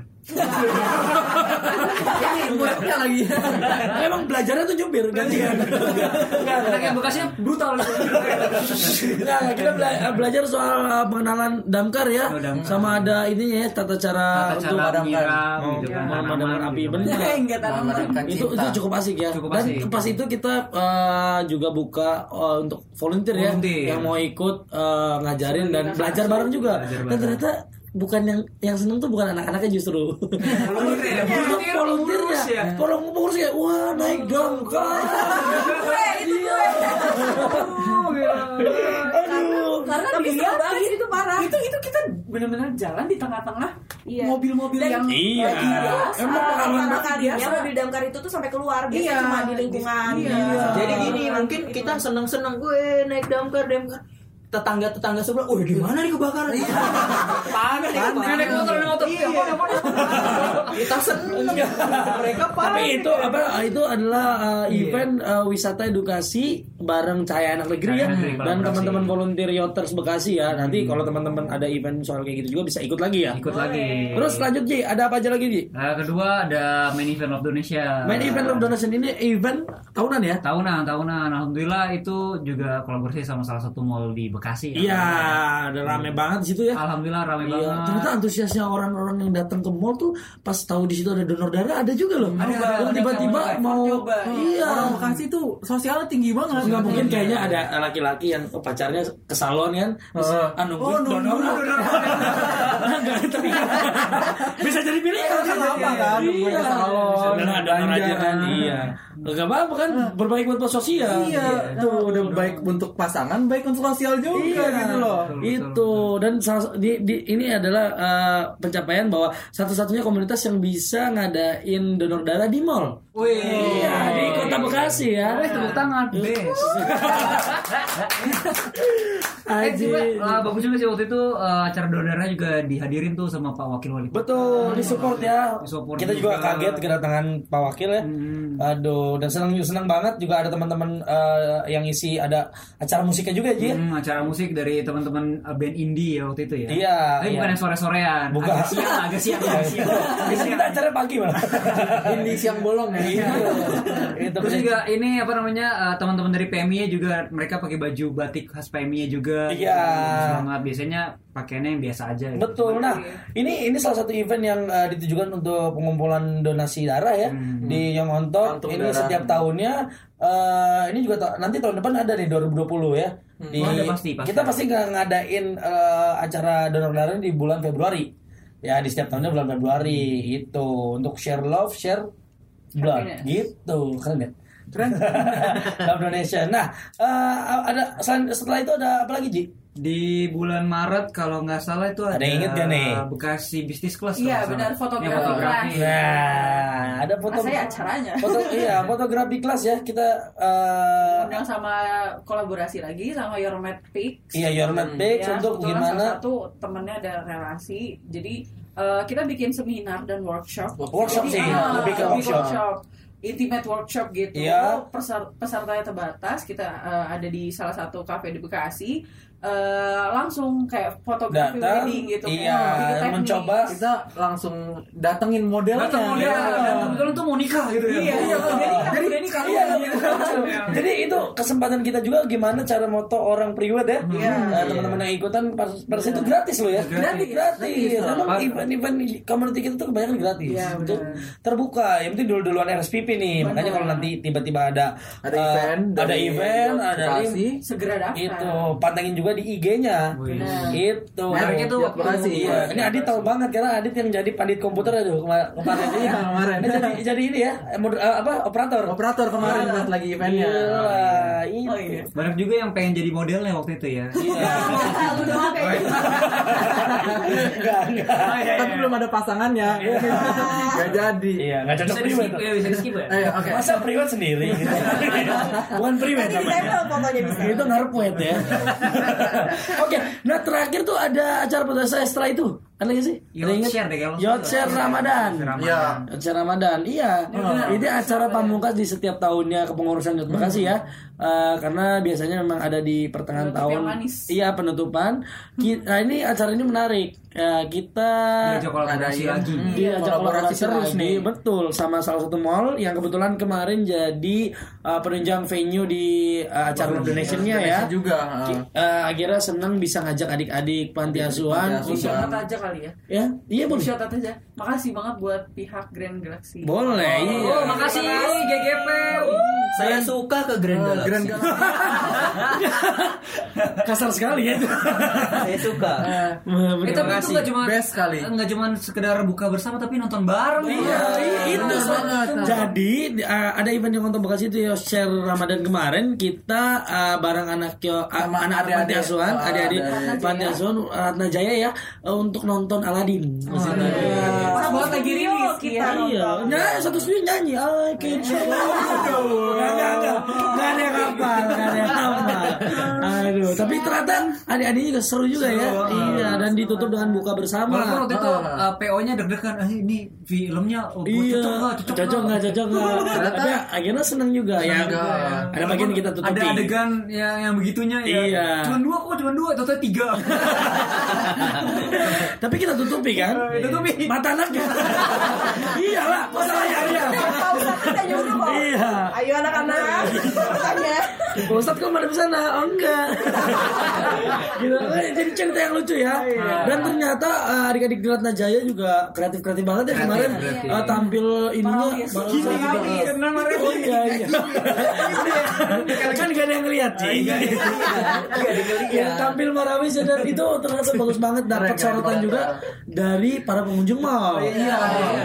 Ini muridnya lagi. Emang belajarnya tuh nyupir gantian. Enggak, Anak yang bekasnya brutal. Enggak. kita bela- belajar soal uh, pengenalan damkar ya. Oh, damkar. Sama ada ininya ya tata cara Tata untuk cara padamkan. nyiram Oh, gitu kan. memadamkan api. gitu. Benar. Enggak tanaman. Memadamkan itu itu cukup asik ya Cukup dan asik. pas itu kita uh, juga buka uh, untuk volunteer, ya yang mau ikut uh, ngajarin dan belajar bareng juga dan ternyata bukan yang yang seneng tuh bukan anak-anaknya justru Volunteer, Justru volunteer ya. Pengurus ya wah naik damkar iya aduh Karena banget itu parah. Itu itu kita benar-benar jalan di tengah-tengah Iya. mobil-mobil yang Iya. lagi biasa. Emang pengalaman kalinya biasa. mobil damkar itu tuh sampai keluar biasa Iya. cuma di lingkungan Iya. Iya. Jadi gini, mungkin kita seneng-seneng gue naik damkar damkar. Tetangga-tetangga sebelah, oh di mana nih kebakaran? Panik, Panik. Naik motor, naik motor. Iya. Kita seneng, mereka tapi panik. itu apa itu adalah uh, event uh, wisata edukasi bareng Cahaya Anak Negeri ya dan teman-teman volunteer Yoters Bekasi ya nanti kalau teman-teman ada event soal kayak gitu juga bisa ikut lagi ya Ikut lagi. terus lanjut Ji ada apa aja lagi Ji Nah, kedua ada main event of Indonesia. main event of donation ini event tahunan ya tahunan tahunan alhamdulillah itu juga kolaborasi sama salah satu mall di Bekasi ya. iya ada rame banget di situ ya alhamdulillah ramai Iya, banget ternyata antusiasnya orang-orang yang datang ke mall tuh pas tahu di situ ada donor darah ada juga loh. Ada, tiba-tiba mau Coba. iya. Orang Bekasi tuh sosialnya tinggi banget. Nggak mungkin kayaknya ada laki-laki yang oh, pacarnya ke salon kan terus Heeh. ah, nungguin donor. Nggak, tapi bisa jadi pilihan Nggak apa-apa kan, nungguin ke salon, Dan ada donor aja kan, iya. Gak apa-apa kan, berbaik buat sosial. Iya, tuh udah baik untuk pasangan, baik untuk sosial juga Iya, gitu loh. itu dan salah- di, di- ini adalah uh, pencapaian bahwa satu-satunya komunitas yang bisa ngadain donor darah di mall. Wih, Iya, di kota Bekasi ya. Wih, tepuk tangan best Eh, Aji. juga, uh, bagus juga sih waktu itu uh, acara donor juga dihadirin tuh sama Pak Wakil Wali. Betul, disupport ya. Disupport Kita juga juga. kaget kedatangan Pak Wakil ya. Hmm. Aduh, dan senang senang banget juga ada teman-teman uh, yang isi ada acara musiknya juga Ji. ya. Hmm, acara musik dari teman-teman band indie ya waktu itu ya. Iya, Tapi iya. bukan yang sore-sorean. Bukan. Agak siang, agak siang, agak siang. Agak siang. kita acara pagi malah. Ini siang bolong ya. Iya. Itu Terus juga ini apa namanya uh, teman-teman dari PMI juga mereka pakai baju batik khas PMI juga. Iya. Banget. Biasanya pakaiannya yang biasa aja. gitu. Betul. Nah, ini ini salah satu event yang uh, ditujukan untuk pengumpulan donasi darah ya Hmm. di. Kantung Ini darah. setiap tahunnya uh, ini juga ta- nanti tahun depan ada nih 2020 ya. Di, Oh, ada pasti, pasti. Kita pasti nggak ngadain uh, acara donor darah di bulan Februari. Ya, di setiap tahunnya bulan Februari itu untuk share love, share blood Happiness. gitu. Keren ya? Keren. love donation. Nah, uh, ada setelah itu ada apa lagi, Ji? Di bulan Maret kalau nggak salah itu ada, Ada yang inget gak nih? Bekasi Business Class. Iya, benar, fotografi Yang fotografi. kelas. Nah, ada foto Nah, saya acaranya. Foto iya, fotografi kelas ya. Kita eh Undang sama kolaborasi lagi sama Your Mad Pics. iya Your Mad Pics Ya, untuk gimana satu temennya ada relasi jadi eh, kita bikin seminar dan workshop. Workshop Jadi, sih, ah, lebih ke workshop. intimate workshop gitu. Iya. Pesar- pesertanya terbatas. Kita eh, ada di salah satu kafe di Bekasi Eh, langsung kayak fotografi Datang, wedding gitu iya, kayak mencoba. Kita langsung datengin modelnya. Datang model Iya. dan kebetulan tuh mau nikah gitu ya. iya iya udah nikah Jadi udah nikah iya, Jadi itu kesempatan kita juga gimana cara moto orang priwet ya. Iya. Nah, teman-teman yang ikutan pas pada itu gratis loh ya. Gratis. Gratis. Memang event-event community kita tuh kebanyakan gratis. Iya, Itu benar. terbuka. Yang penting dulu-duluan RSPP nih. Makanya kalau nanti tiba-tiba ada Ada eh, event ada event, ada segera daftar itu pantengin juga di IG-nya itu Menariknya tuh Ya, waktu Bekasi. iya ini Adit tahu banget karena Adit yang jadi pandit komputer aduh kema- kemarin ini Iya, kemarin. Dia jadi jadi ini ya eh, mod- eh, apa operator Operator kemarin pas lagi eventnya. Gila, itu. Oh, iya. Banyak juga yang pengen jadi modelnya waktu itu ya. Iya. Lu doang kayak gitu. enggak enggak Tapi belum ada pasangannya. Gak jadi. iya nggak cocok priwet skip ya, bisa di skip ya. Ayo, oke. masa priwet sendiri gitu. bukan priwet namanya ditempel fotonya bisa. itu ya oke nah terakhir tuh ada acara pada saya setelah itu ada nggak sih Ada Yacht ingat? share deh kalau Yacht share Ramadan Iya. acara Ramadan iya ini acara pamungkas di setiap tahunnya kepengurusan Yacht Bekasi ya eh, karena biasanya memang ada di pertengahan Penutup tahun. Iya penutupan. Ki- nah, ini acara ini menarik. Ya, kita Diajak kolaborasi lagi. yang- diajak kolaborasi terus lagi. nih. Betul sama salah satu mall yang kebetulan kemarin jadi uh, penunjang venue di uh, acara Donation-nya ya. Juga. uh, akhirnya senang bisa ngajak adik-adik panti asuhan Panti untuk asuhan. Kali ya. ya iya boleh Shout out aja. Makasih banget buat pihak Grand Galaxy. boleh iya Oh, makasih GGP. Saya suka ke Grand Galaxy. Grand Galaxy. kasar sekali ya Saya suka. Eh, tapi itu nggak cuma Best kali. nggak cuma sekedar buka bersama tapi nonton bareng. Iya, i- itu banget. Jadi uh, ada event yang untuk Bekasi itu ya share Ramadan kemarin kita uh, bareng anak yo- uh, Sama anak panti adik-adik. asuhan, Oh, adik-adik. panti asuhan Ratna Jaya ya uh, untuk nonton Aladin. Oh, iya. Pas banget lagi rilis kita Iya, nah satu studio nyanyi. I can show ada yang hafal, ada yang hafal. Aduh, tapi ternyata adik-adiknya juga seru juga ya. Iya, dan ditutup dengan buka bersama. Walaupun waktu itu Ah. uh, PO-nya deg-degan, ah, ini filmnya oh, Iya, cocok nggak, cocok cocok nggak, cocok nggak. Tapi akhirnya seneng juga ya. ya. Ada bagian kita tutupi. Ada adegan yang yang begitunya ya. Iya. Cuma dua kok, cuma dua, total tiga. Tapi kita tutupi kan? tutupi. Mata anaknya. Iyalah, masalahnya dia. Pak Ustadz kita nyuruh kok. Iya. Ayo anak-anak, tanya. Pak Ustadz kok pada sana? Oh enggak. gitu. Jadi cerita yang lucu ya. Dan ternyata eh, adik-adik di Ratna Jaya juga kreatif-kreatif banget ya kemarin eh, tampil ininya baru juga. Oh iya iya. kan gak ada yang ngeliat sih. Yang tampil Marawis ya, dan itu ternyata bagus banget dapat sorotan juga dari para pengunjung mall. Iya.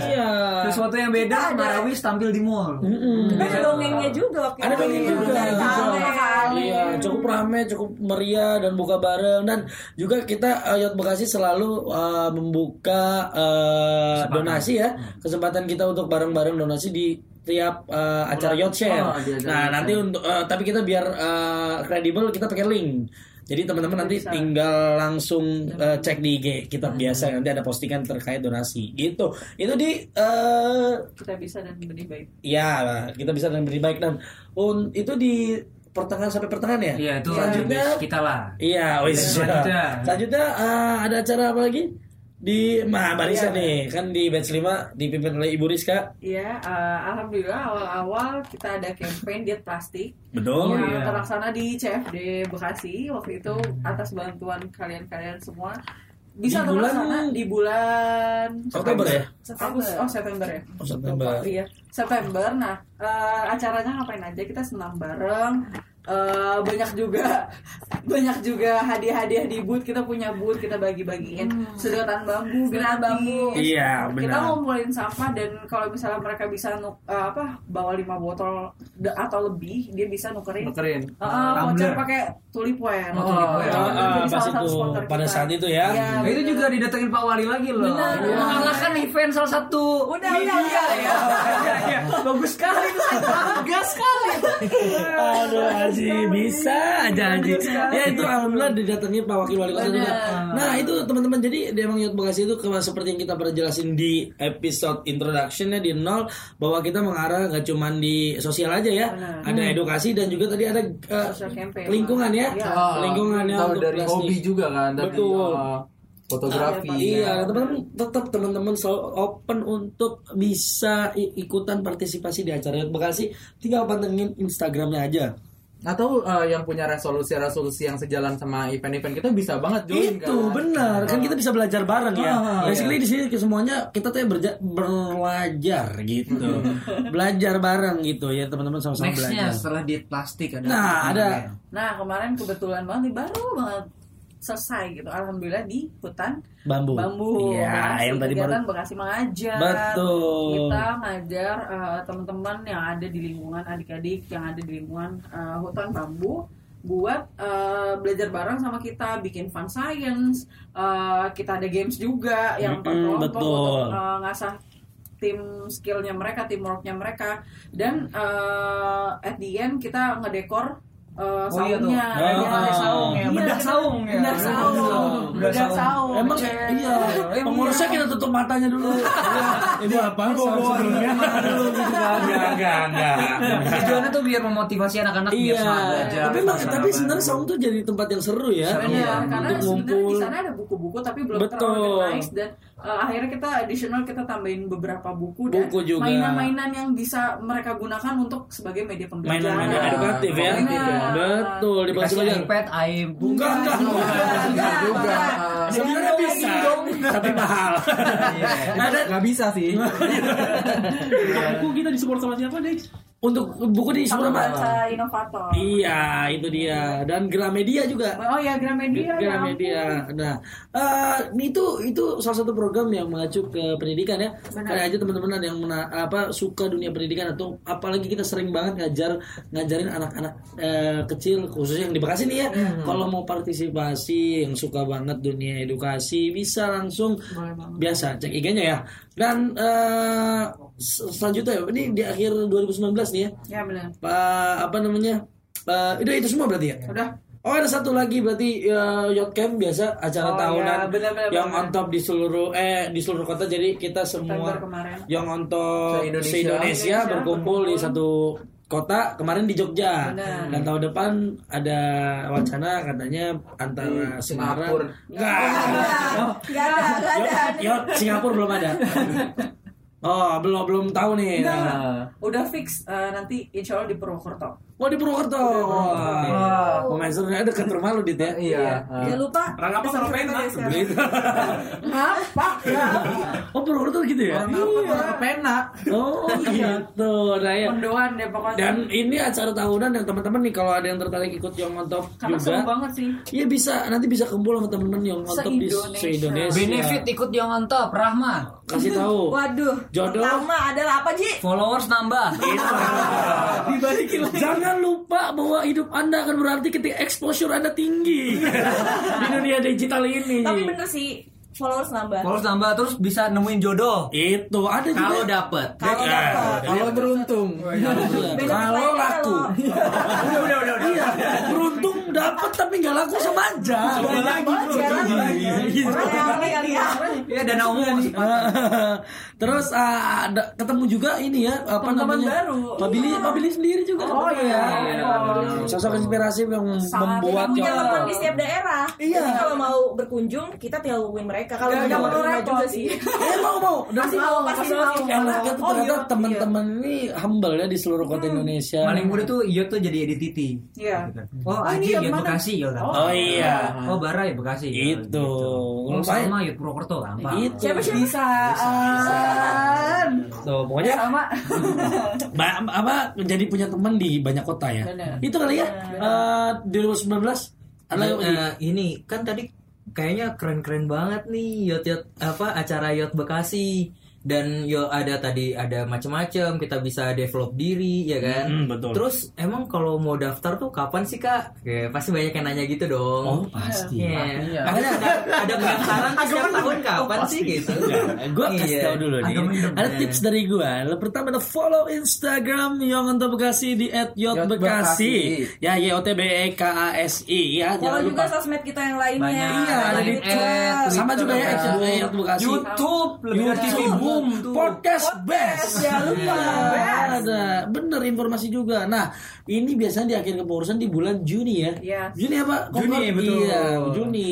Iya. Sesuatu yang beda, Marawis tampil di mall. Kita ada dongengnya juga waktu Ada itu. dongeng juga. Dari Tame kali. Iya, cukup ramai, cukup meriah dan buka bareng dan juga kita uh, Yacht Bekasi selalu uh, membuka uh, donasi ya, kesempatan kita untuk bareng-bareng donasi di tiap uh, acara yacht share. Oh, nah, nanti untuk uh, tapi kita biar uh, kredibel kita pakai link. Jadi teman-teman nanti tinggal langsung uh, cek di IG kita biasa nanti ada postingan terkait donasi. Gitu. Itu di uh, Kita bisa dan benih baik. Ya, kita bisa dengan lebih baik dan un, itu di pertengahan sampai pertengahan ya. Iya, itu selanjutnya. kita lah. Iya, wis. Selanjutnya. Selanjutnya eh, ada acara apa lagi? Di Ma Barisa nih, kan di batch 5 dipimpin oleh Ibu Rizka. Iya, eh, alhamdulillah awal-awal kita ada campaign diet plastik. Betul. yang terlaksana di CFD Bekasi. Waktu itu atas bantuan kalian-kalian semua. Bisa Di bulan- terlaksana di bulan Oktober ya? Agustus oh September ya? Oh, September. iya September. Nah eh, acaranya ngapain aja? Kita senam bareng Eh, banyak juga banyak juga hadiah-hadiah di booth kita punya booth kita bagi-bagiin sedotan bambu Sedotan bambu. Iya, kita benar. ngumpulin sampah dan kalau misalnya mereka bisa nuk, eh, apa bawa lima botol de- atau lebih dia bisa nukerin Nukerin. Eh, voucher pakai tulipware Oh, iya. Jadi Ah, salah pas itu pada kita. saat itu ya. Iya, Nah, itu juga didatengin Pak Wali lagi loh. Benar. Mengalahkan event salah satu Udah, media udah, udah. ya. Iya, iya. Bagus sekali itu. Bangga sekali. Aduh Haji bisa. Aja Haji Ya itu alhamdulillah didatangi Pak Wakil Wali Kota juga. Nah itu teman-teman jadi di emang Yacht Bekasi itu seperti yang kita pernah jelasin di episode introductionnya di nol Bahwa kita mengarah gak cuman di sosial aja ya. Ada edukasi dan juga tadi ada campaign. lingkungan ya. Iya. Oh, Lingkungannya tahu untuk dari hobi juga kan dari Betul. uh, fotografi. Iya, teman-teman tetap teman-teman selalu open untuk bisa ikutan partisipasi di acara. Bekasi. Tinggal pantengin Instagramnya aja. Atau uh, yang punya resolusi-resolusi yang sejalan sama event-event kita bisa banget join itu kan? benar. Kan kita bisa belajar bareng ya. Ah, basically di sini semuanya kita tuh ya berja- belajar gitu. Belajar bareng gitu. Ya teman-teman sama-sama Nextnya belajar. setelah diet plastik ada. nah ada. Nah kemarin kebetulan banget nih baru banget selesai gitu. Alhamdulillah di hutan bambu. Bambu ya yang tadi baru Bekasi mengajar betul. Kita ngajar eh, teman-teman yang ada di lingkungan adik-adik yang ada di lingkungan eh, hutan bambu buat eh, belajar bareng sama kita bikin fun science eh, kita ada games juga yang Mm-mm, kelompok betul. untuk eh, ngasah tim skillnya mereka teamworknya mereka. Dan eh, at the end kita ngedekor eh, Oh iya tuh. saungnya Ah, ada ah. saung Iya, Iya, bedah saung ya. bedah saung Bedah saung. Emang Cek. iya, pengurusnya kita tutup matanya dulu. Ibu apa? Sebelumnya mana dulu gitu kan. enggak, enggak. Tujuannya tuh biar memotivasi anak-anak biar Iya, semangat belajar. tapi tapi sebenarnya Saung tuh jadi tempat yang seru ya Iya, karena untuk sebenarnya di sana ada buku-buku tapi belum Betul. terorganize dan uh, akhirnya kita additional kita tambahin beberapa buku, dan Buku juga. mainan-mainan yang bisa mereka gunakan untuk sebagai media pembelajaran. Mainan-mainan edukatif ya. Benar. Betul, di Dikasih iPad, iPhone. Bukan, enggak. Enggak juga. Sebenarnya bisa, tapi mahal. Ada nggak bisa sih. buku kita disupport sama siapa deh untuk buku di Sama Surabaya. baca inovator. Iya, itu dia. Dan Gramedia juga. Oh ya Gramedia. ya Gramedia. Nah, eh, itu itu salah satu program yang mengacu ke pendidikan ya. Kayak aja teman-teman ada yang mena- apa suka dunia pendidikan atau apalagi kita sering banget ngajar ngajarin anak-anak eh, kecil khususnya yang di Bekasi nih ya. Kalau mau partisipasi yang suka banget dunia edukasi bisa langsung biasa cek IG-nya ya. Dan se- selanjutnya ini di akhir 2019 nih ya. Ya benar. Pak apa namanya? Eh, udah itu semua berarti ya? Udah. Oh ada satu lagi berarti uh, yacht camp biasa acara Oh, tahunan ya, benar-benar, yang benar. on top di seluruh eh di seluruh kota jadi kita semua yang on top Se-Indonesia. se-Indonesia Indonesia berkumpul di satu kota kemarin di Jogja Benar. dan tahun depan ada wacana katanya antara Semarang Singapura. enggak Gak ada, yacht Singapura belum ada oh belum belum tahu nih Nah, udah fix uh, nanti insya Allah di Purwokerto. Oh di Purwokerto. Wah. Pemain serunya dekat rumah lu dit ya. Iya. Jangan lupa. Orang apa kalau pena? Gitu. Ngapa? Oh Purwokerto gitu ya? Orang apa orang pena. Oh gitu. Nah ya. Mendoan deh pokoknya. Dan ini acara tahunan yang teman-teman nih kalau ada yang tertarik ikut yang on top Karena seru juga. banget sih. Iya bisa nanti bisa kumpul sama teman-teman yang on top di Se-Indonesia. Benefit ikut yang on top, Rahma. Kasih tahu. Waduh. Jodoh. Pertama adalah apa Ji? Followers nambah. Dibalikin lagi. Jangan lupa bahwa hidup Anda akan berarti ketika exposure Anda tinggi di dunia digital ini. Tapi bener sih followers nambah. Followers nambah terus bisa nemuin jodoh. Itu ada juga. Kalau dapet. Kalau dapat. Kalau beruntung. Kalau laku. udah udah udah Iya. Dapat tapi nggak laku sama aja. Banyak banget jalan. Gitu. Orang yang aneh kali ya. Iya dana umum. Terus ah, ada ketemu juga ini ya apa namanya? baru. Pak Billy, Pak Billy sendiri juga. Oh iya. Sosok inspirasi yang membuat Kita punya ya. teman di setiap daerah. Iya. Jadi kalau mau berkunjung, kita tinggal hubungin mereka. Kalau Nggak- nggak nggak mau perlu repot. juga sih. Eh mau mau. Pasti mau, pasti mau. enaknya tuh Oh, ternyata iya. teman-teman ini humble ya di seluruh kota Indonesia. Paling mudah tuh Iyo tuh jadi edititi. Iya. Oh, Oh, Aji ini yang Yud mana? Bekasi ya kan. Oh iya. Oh, Bara ya Bekasi. ya, Itu. gitu. Oh, sama Yud Purwokerto gampang. Itu. Siapa siapa? Bisa. Tuh, pokoknya Sama. ba- apa jadi punya teman di banyak kota ya. Benar. Itu kali ya. Eh 2019 ada eh, ini kan tadi kayaknya keren-keren banget nih yacht yacht apa acara yacht Bekasi dan yo ada tadi ada macam-macam kita bisa develop diri ya kan Hmm, betul. terus emang kalau mau daftar tuh kapan sih kak Kayak pasti banyak yang nanya gitu dong Oh pasti. Iya. Makanya ada ada pendaftaran tuh setiap tahun kapan sih gitu gue kasih Iya. tau dulu nih. Ada ya. tips dari gue. Yang pertama ada follow Instagram yang untuk Bekasi di Yacht @yotbekasi. Bekasi. Ya Y O T B E K A S I ya. Kalau Jangan juga sosmed kita yang lainnya. Banyak. Iya, ada di Twitter. sama juga ya Yacht Bekasi. YouTube, lebih dari TV YouTube, boom tuh. podcast best. jangan lupa. Iya, ada bener informasi juga. Nah, ini biasanya di akhir kepengurusan di bulan Juni ya. Iya. Juni apa? Juni, Kokor? betul. Iya, Juni.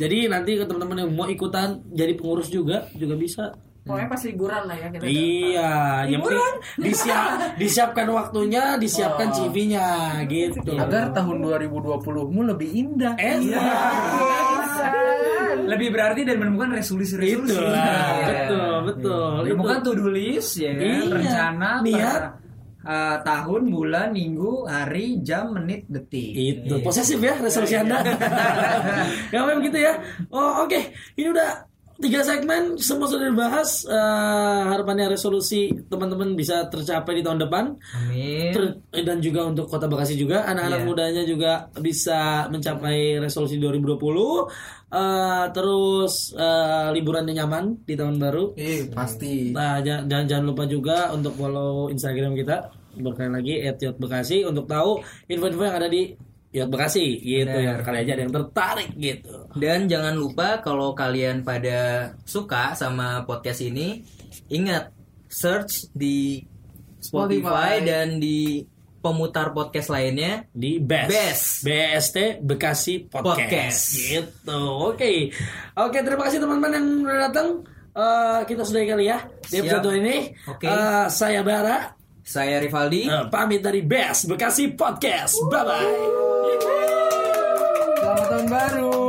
Jadi nanti ke teman-teman yang mau ikutan jadi pengurus juga juga bisa. Pokoknya pas liburan lah ya kita. Iya, yang penting disiap, disiapkan waktunya, disiapkan CV-nya gitu. Agar tahun 2020-mu lebih indah. eh, Lebih berarti dan menemukan resolusi-resolusi. Itu lah, betul, betul. Menemukan Itu. to do list ya kan, Iya. rencana Niat. per, uh, tahun, bulan, minggu, hari, jam, menit, detik. Itu Iya. posesif ya resolusi Anda. ya memang gitu ya. Oh oke, ini udah tiga segmen semua sudah dibahas. Eh, harapannya resolusi teman-teman bisa tercapai di tahun depan. amin Ter- dan juga untuk kota Bekasi juga anak-anak Iya. mudanya juga bisa mencapai resolusi 2020. Eh, terus eh, liburannya nyaman di tahun baru. Eh, pasti. Nah, jangan, jangan jangan lupa juga untuk follow Instagram kita berkali lagi @yotbekasi untuk tahu info-info yang ada di Yot Bekasi gitu ya. Kali aja ada yang tertarik gitu. Dan jangan lupa kalau kalian pada suka sama podcast ini, ingat search di Spotify, Spotify. dan di pemutar podcast lainnya. di Best. Best. BST Bekasi Podcast. Podcast. Gitu. Oke. Oke, terima kasih teman-teman yang udah datang. Eh, kita sudah kali ya di Siap. episode ini. Oke. Eh, saya Bara. Saya Rivaldi. Eh, pamit dari Best Bekasi Podcast. Bye bye. Selamat tahun baru.